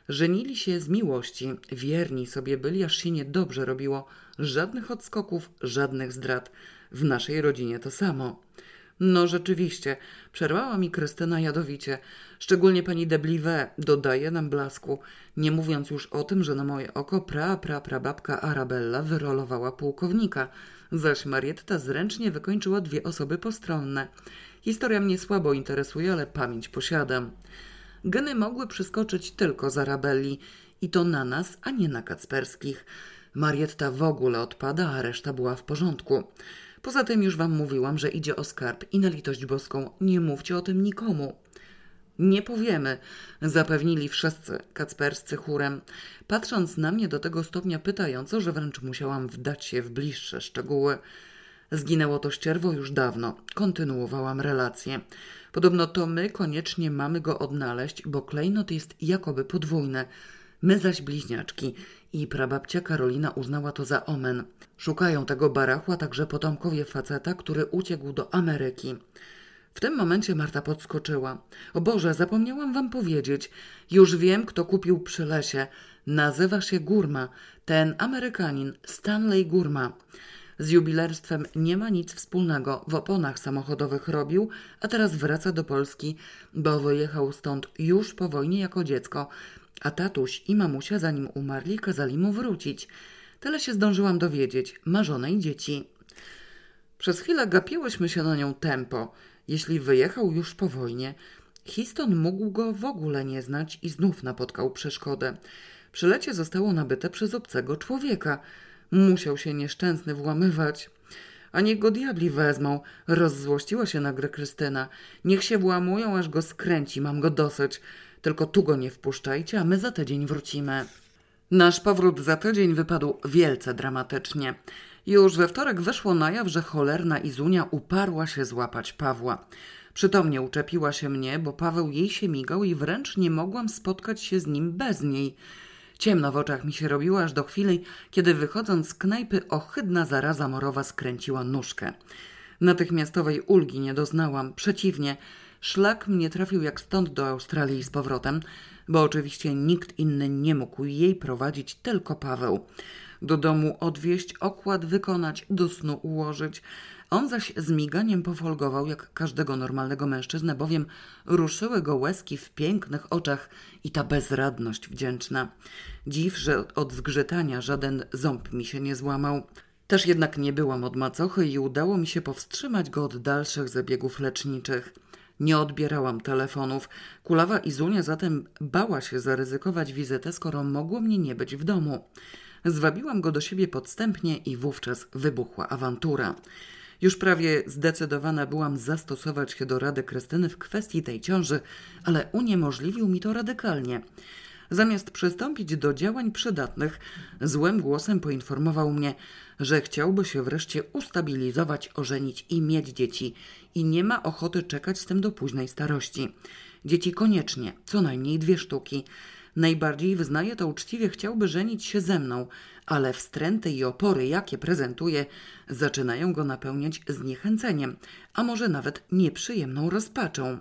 Żenili się z miłości, wierni sobie byli, aż się niedobrze robiło. Żadnych odskoków, żadnych zdrad. W naszej rodzinie to samo. No rzeczywiście, przerwała mi Krystyna jadowicie. Szczególnie pani Debliwe dodaje nam blasku, nie mówiąc już o tym, że na moje oko pra, pra, prababka Arabella wyrolowała pułkownika, zaś Marietta zręcznie wykończyła dwie osoby postronne. Historia mnie słabo interesuje, ale pamięć posiadam. Geny mogły przyskoczyć tylko z Arabelli i to na nas, a nie na Kacperskich. Marietta w ogóle odpada, a reszta była w porządku. Poza tym już wam mówiłam, że idzie o skarb i na litość boską nie mówcie o tym nikomu. Nie powiemy, zapewnili wszyscy kacperscy chórem, patrząc na mnie do tego stopnia pytająco, że wręcz musiałam wdać się w bliższe szczegóły. Zginęło to ścierwo już dawno. Kontynuowałam relację. Podobno to my koniecznie mamy go odnaleźć, bo klejnot jest jakoby podwójny. My zaś bliźniaczki i prababcia Karolina uznała to za omen. Szukają tego barachła także potomkowie faceta, który uciekł do Ameryki. W tym momencie Marta podskoczyła. O Boże, zapomniałam wam powiedzieć. Już wiem, kto kupił przy lesie. Nazywa się Gurma. Ten Amerykanin, Stanley Gurma. Z jubilerstwem nie ma nic wspólnego. W oponach samochodowych robił, a teraz wraca do Polski, bo wyjechał stąd już po wojnie jako dziecko. A tatuś i mamusia, zanim umarli, kazali mu wrócić. Tyle się zdążyłam dowiedzieć. Ma żonę i dzieci. Przez chwilę gapiłyśmy się na nią tempo. Jeśli wyjechał już po wojnie, Histon mógł go w ogóle nie znać i znów napotkał przeszkodę. Przylecie zostało nabyte przez obcego człowieka. Musiał się nieszczęsny włamywać. A niech go diabli wezmą, rozzłościła się nagle Krystyna. Niech się włamują, aż go skręci, mam go dosyć. Tylko tu go nie wpuszczajcie, a my za tydzień wrócimy. Nasz powrót za tydzień wypadł wielce dramatycznie. Już we wtorek wyszło na jaw, że cholerna Izunia uparła się złapać Pawła. Przytomnie uczepiła się mnie, bo Paweł jej się migał i wręcz nie mogłam spotkać się z nim bez niej. Ciemno w oczach mi się robiło aż do chwili, kiedy wychodząc z knajpy ohydna zaraza morowa skręciła nóżkę. Natychmiastowej ulgi nie doznałam, przeciwnie, szlak mnie trafił jak stąd do Australii z powrotem, bo oczywiście nikt inny nie mógł jej prowadzić, tylko Paweł. Do domu odwieźć, okład wykonać, do snu ułożyć. On zaś z miganiem pofolgował jak każdego normalnego mężczyznę, bowiem ruszyły go łezki w pięknych oczach i ta bezradność wdzięczna. Dziw, że od zgrzytania żaden ząb mi się nie złamał. Też jednak nie byłam od macochy i udało mi się powstrzymać go od dalszych zabiegów leczniczych. Nie odbierałam telefonów. Kulawa Izunia zatem bała się zaryzykować wizytę, skoro mogło mnie nie być w domu. Zwabiłam go do siebie podstępnie i wówczas wybuchła awantura. Już prawie zdecydowana byłam zastosować się do rady Krystyny w kwestii tej ciąży, ale uniemożliwił mi to radykalnie. Zamiast przystąpić do działań przydatnych, złym głosem poinformował mnie, że chciałby się wreszcie ustabilizować, ożenić i mieć dzieci i nie ma ochoty czekać z tym do późnej starości. Dzieci koniecznie, co najmniej dwie sztuki. Najbardziej wyznaje to uczciwie chciałby żenić się ze mną, ale wstręty i opory, jakie prezentuje, zaczynają go napełniać zniechęceniem, a może nawet nieprzyjemną rozpaczą.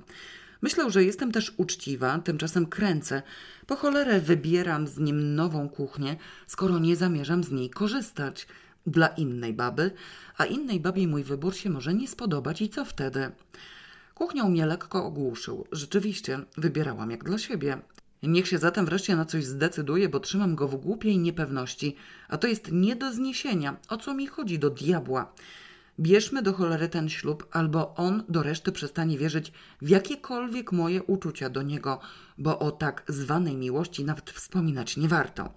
Myślał, że jestem też uczciwa, tymczasem kręcę. Po cholerę wybieram z nim nową kuchnię, skoro nie zamierzam z niej korzystać. Dla innej baby, a innej babie mój wybór się może nie spodobać i co wtedy? Kuchnią mnie lekko ogłuszył. Rzeczywiście, wybierałam jak dla siebie. Niech się zatem wreszcie na coś zdecyduje, bo trzymam go w głupiej niepewności, a to jest nie do zniesienia. O co mi chodzi do diabła? Bierzmy do cholery ten ślub, albo on do reszty przestanie wierzyć w jakiekolwiek moje uczucia do niego, bo o tak zwanej miłości nawet wspominać nie warto.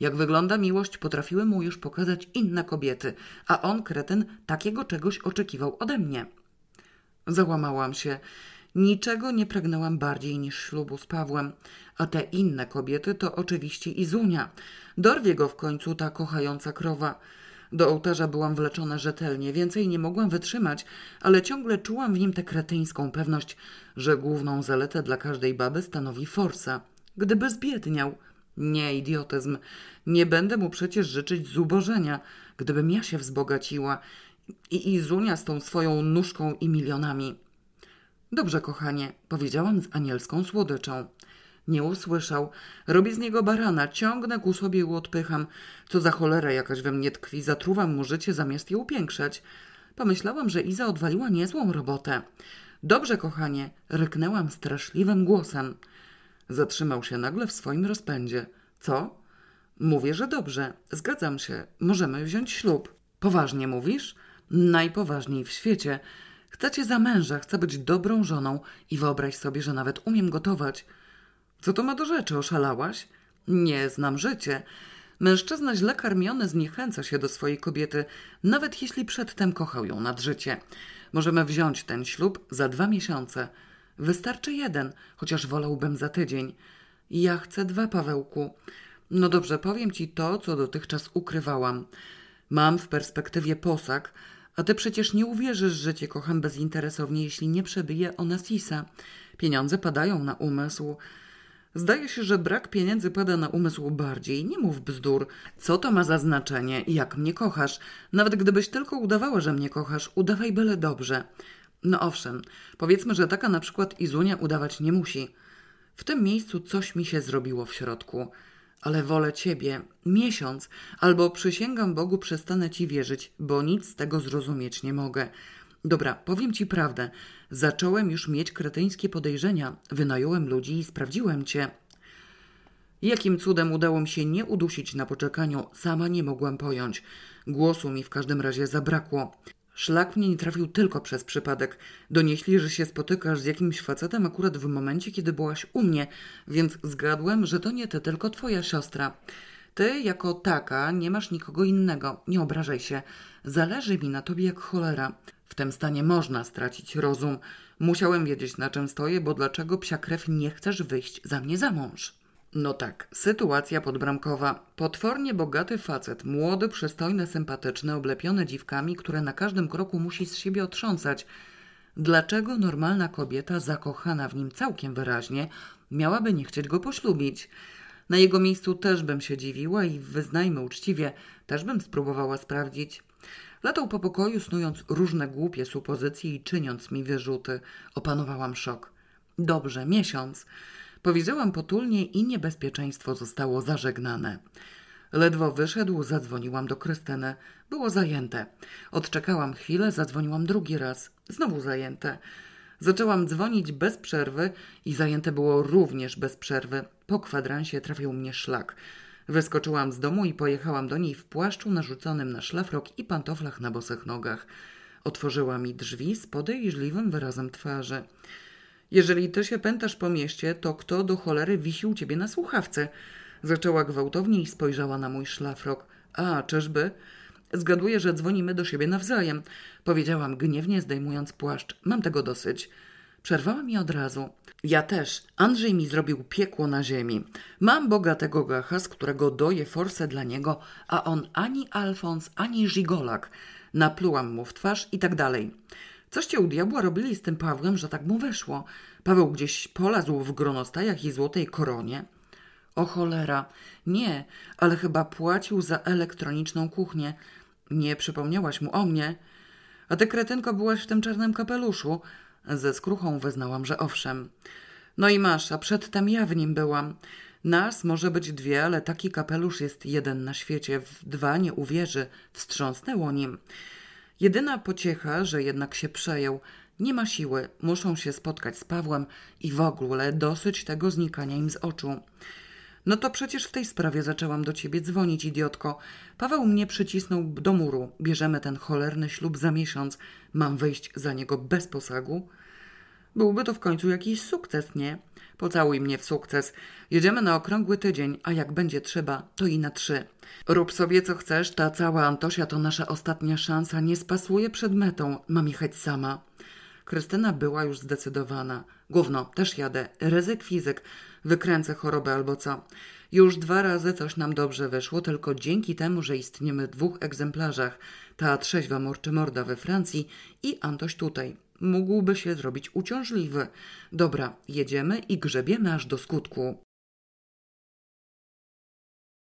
Jak wygląda miłość, potrafiły mu już pokazać inne kobiety, a on, kretyn, takiego czegoś oczekiwał ode mnie. Załamałam się. Niczego nie pragnęłam bardziej niż ślubu z Pawłem, a te inne kobiety to oczywiście Izunia. Dorwie go w końcu ta kochająca krowa. Do ołtarza byłam wleczona rzetelnie, więcej nie mogłam wytrzymać, ale ciągle czułam w nim tę kretyńską pewność, że główną zaletę dla każdej baby stanowi forsa. Gdyby zbiedniał. Nie, idiotyzm. Nie będę mu przecież życzyć zubożenia, gdybym ja się wzbogaciła i Izunia z tą swoją nóżką i milionami. Dobrze, kochanie, powiedziałam z anielską słodyczą. Nie usłyszał. Robię z niego barana, ciągnę ku sobie i odpycham. Co za cholera jakaś we mnie tkwi, zatruwam mu życie zamiast je upiększać. Pomyślałam, że Iza odwaliła niezłą robotę. Dobrze, kochanie, ryknęłam straszliwym głosem. Zatrzymał się nagle w swoim rozpędzie. Co? Mówię, że dobrze. Zgadzam się. Możemy wziąć ślub. Poważnie mówisz? Najpoważniej w świecie. Chcę cię za męża, chcę być dobrą żoną i wyobraź sobie, że nawet umiem gotować. Co to ma do rzeczy, oszalałaś? Nie znam życie. Mężczyzna źle karmiony zniechęca się do swojej kobiety, nawet jeśli przedtem kochał ją nad życie. Możemy wziąć ten ślub za dwa miesiące. Wystarczy jeden, chociaż wolałbym za tydzień. Ja chcę dwa, Pawełku. No dobrze, powiem ci to, co dotychczas ukrywałam. Mam w perspektywie posag, a ty przecież nie uwierzysz, że cię kocham bezinteresownie, jeśli nie przebije Onasisa. Pieniądze padają na umysł. Zdaje się, że brak pieniędzy pada na umysł bardziej. Nie mów bzdur. Co to ma za znaczenie? Jak mnie kochasz? Nawet gdybyś tylko udawała, że mnie kochasz, udawaj byle dobrze. No owszem, powiedzmy, że taka na przykład Izunia udawać nie musi. W tym miejscu coś mi się zrobiło w środku ale wolę ciebie miesiąc, albo przysięgam Bogu, przestanę ci wierzyć, bo nic z tego zrozumieć nie mogę. Dobra, powiem ci prawdę. Zacząłem już mieć kretyńskie podejrzenia, wynająłem ludzi i sprawdziłem cię. Jakim cudem udało mi się nie udusić na poczekaniu, sama nie mogłam pojąć. Głosu mi w każdym razie zabrakło. Szlak mnie nie trafił tylko przez przypadek. Donieśli, że się spotykasz z jakimś facetem akurat w momencie, kiedy byłaś u mnie, więc zgadłem, że to nie ty, tylko twoja siostra. Ty jako taka nie masz nikogo innego. Nie obrażaj się. Zależy mi na tobie jak cholera. W tym stanie można stracić rozum. Musiałem wiedzieć, na czym stoję, bo dlaczego psia krew nie chcesz wyjść za mnie za mąż? No tak, sytuacja podbramkowa. Potwornie bogaty facet, młody, przystojny, sympatyczny, oblepiony dziwkami, które na każdym kroku musi z siebie otrząsać. Dlaczego normalna kobieta, zakochana w nim całkiem wyraźnie, miałaby nie chcieć go poślubić? Na jego miejscu też bym się dziwiła i wyznajmy uczciwie, też bym spróbowała sprawdzić. Latał po pokoju, snując różne głupie supozycje i czyniąc mi wyrzuty. Opanowałam szok. Dobrze, miesiąc. Powiedziałam potulnie i niebezpieczeństwo zostało zażegnane. Ledwo wyszedł, zadzwoniłam do Krystyny. Było zajęte. Odczekałam chwilę, zadzwoniłam drugi raz. Znowu zajęte. Zaczęłam dzwonić bez przerwy i zajęte było również bez przerwy. Po kwadransie trafił mnie szlak. Wyskoczyłam z domu i pojechałam do niej w płaszczu narzuconym na szlafrok i pantoflach na bosych nogach. Otworzyła mi drzwi z podejrzliwym wyrazem twarzy. Jeżeli ty się pętasz po mieście, to kto do cholery wisi u ciebie na słuchawce? Zaczęła gwałtownie i spojrzała na mój szlafrok. A, czyżby? Zgaduję, że dzwonimy do siebie nawzajem. Powiedziałam gniewnie, zdejmując płaszcz. Mam tego dosyć. Przerwała mi od razu. Ja też. Andrzej mi zrobił piekło na ziemi. Mam bogatego gacha, z którego doję forsę dla niego, a on ani Alfons, ani Żigolak. Naplułam mu w twarz i tak dalej. Coście u diabła robili z tym Pawłem, że tak mu weszło? Paweł gdzieś polazł w gronostajach i złotej koronie. O cholera. Nie, ale chyba płacił za elektroniczną kuchnię. Nie przypomniałaś mu o mnie? A ty, kretynko, byłaś w tym czarnym kapeluszu? Ze skruchą wyznałam, że owszem. No i masz, a przedtem ja w nim byłam. Nas może być dwie, ale taki kapelusz jest jeden na świecie. W dwa nie uwierzy. Wstrząsnęło nim. Jedyna pociecha, że jednak się przejął. Nie ma siły, muszą się spotkać z Pawłem i w ogóle dosyć tego znikania im z oczu. No to przecież w tej sprawie zaczęłam do ciebie dzwonić, idiotko. Paweł mnie przycisnął do muru. Bierzemy ten cholerny ślub za miesiąc. Mam wyjść za niego bez posagu? Byłby to w końcu jakiś sukces, nie? Pocałuj mnie w sukces. Jedziemy na okrągły tydzień, a jak będzie trzeba, to i na trzy. Rób sobie co chcesz, ta cała Antosia to nasza ostatnia szansa. Nie spasuje przed metą. Mam jechać sama. Krystyna była już zdecydowana. Gówno, też jadę. Ryzyk fizyk. Wykręcę chorobę albo co. Już dwa razy coś nam dobrze wyszło, tylko dzięki temu, że istniemy w dwóch egzemplarzach. Ta trzeźwa morda we Francji i Antoś tutaj. Mógłby się zrobić uciążliwy. Dobra, jedziemy i grzebiemy aż do skutku.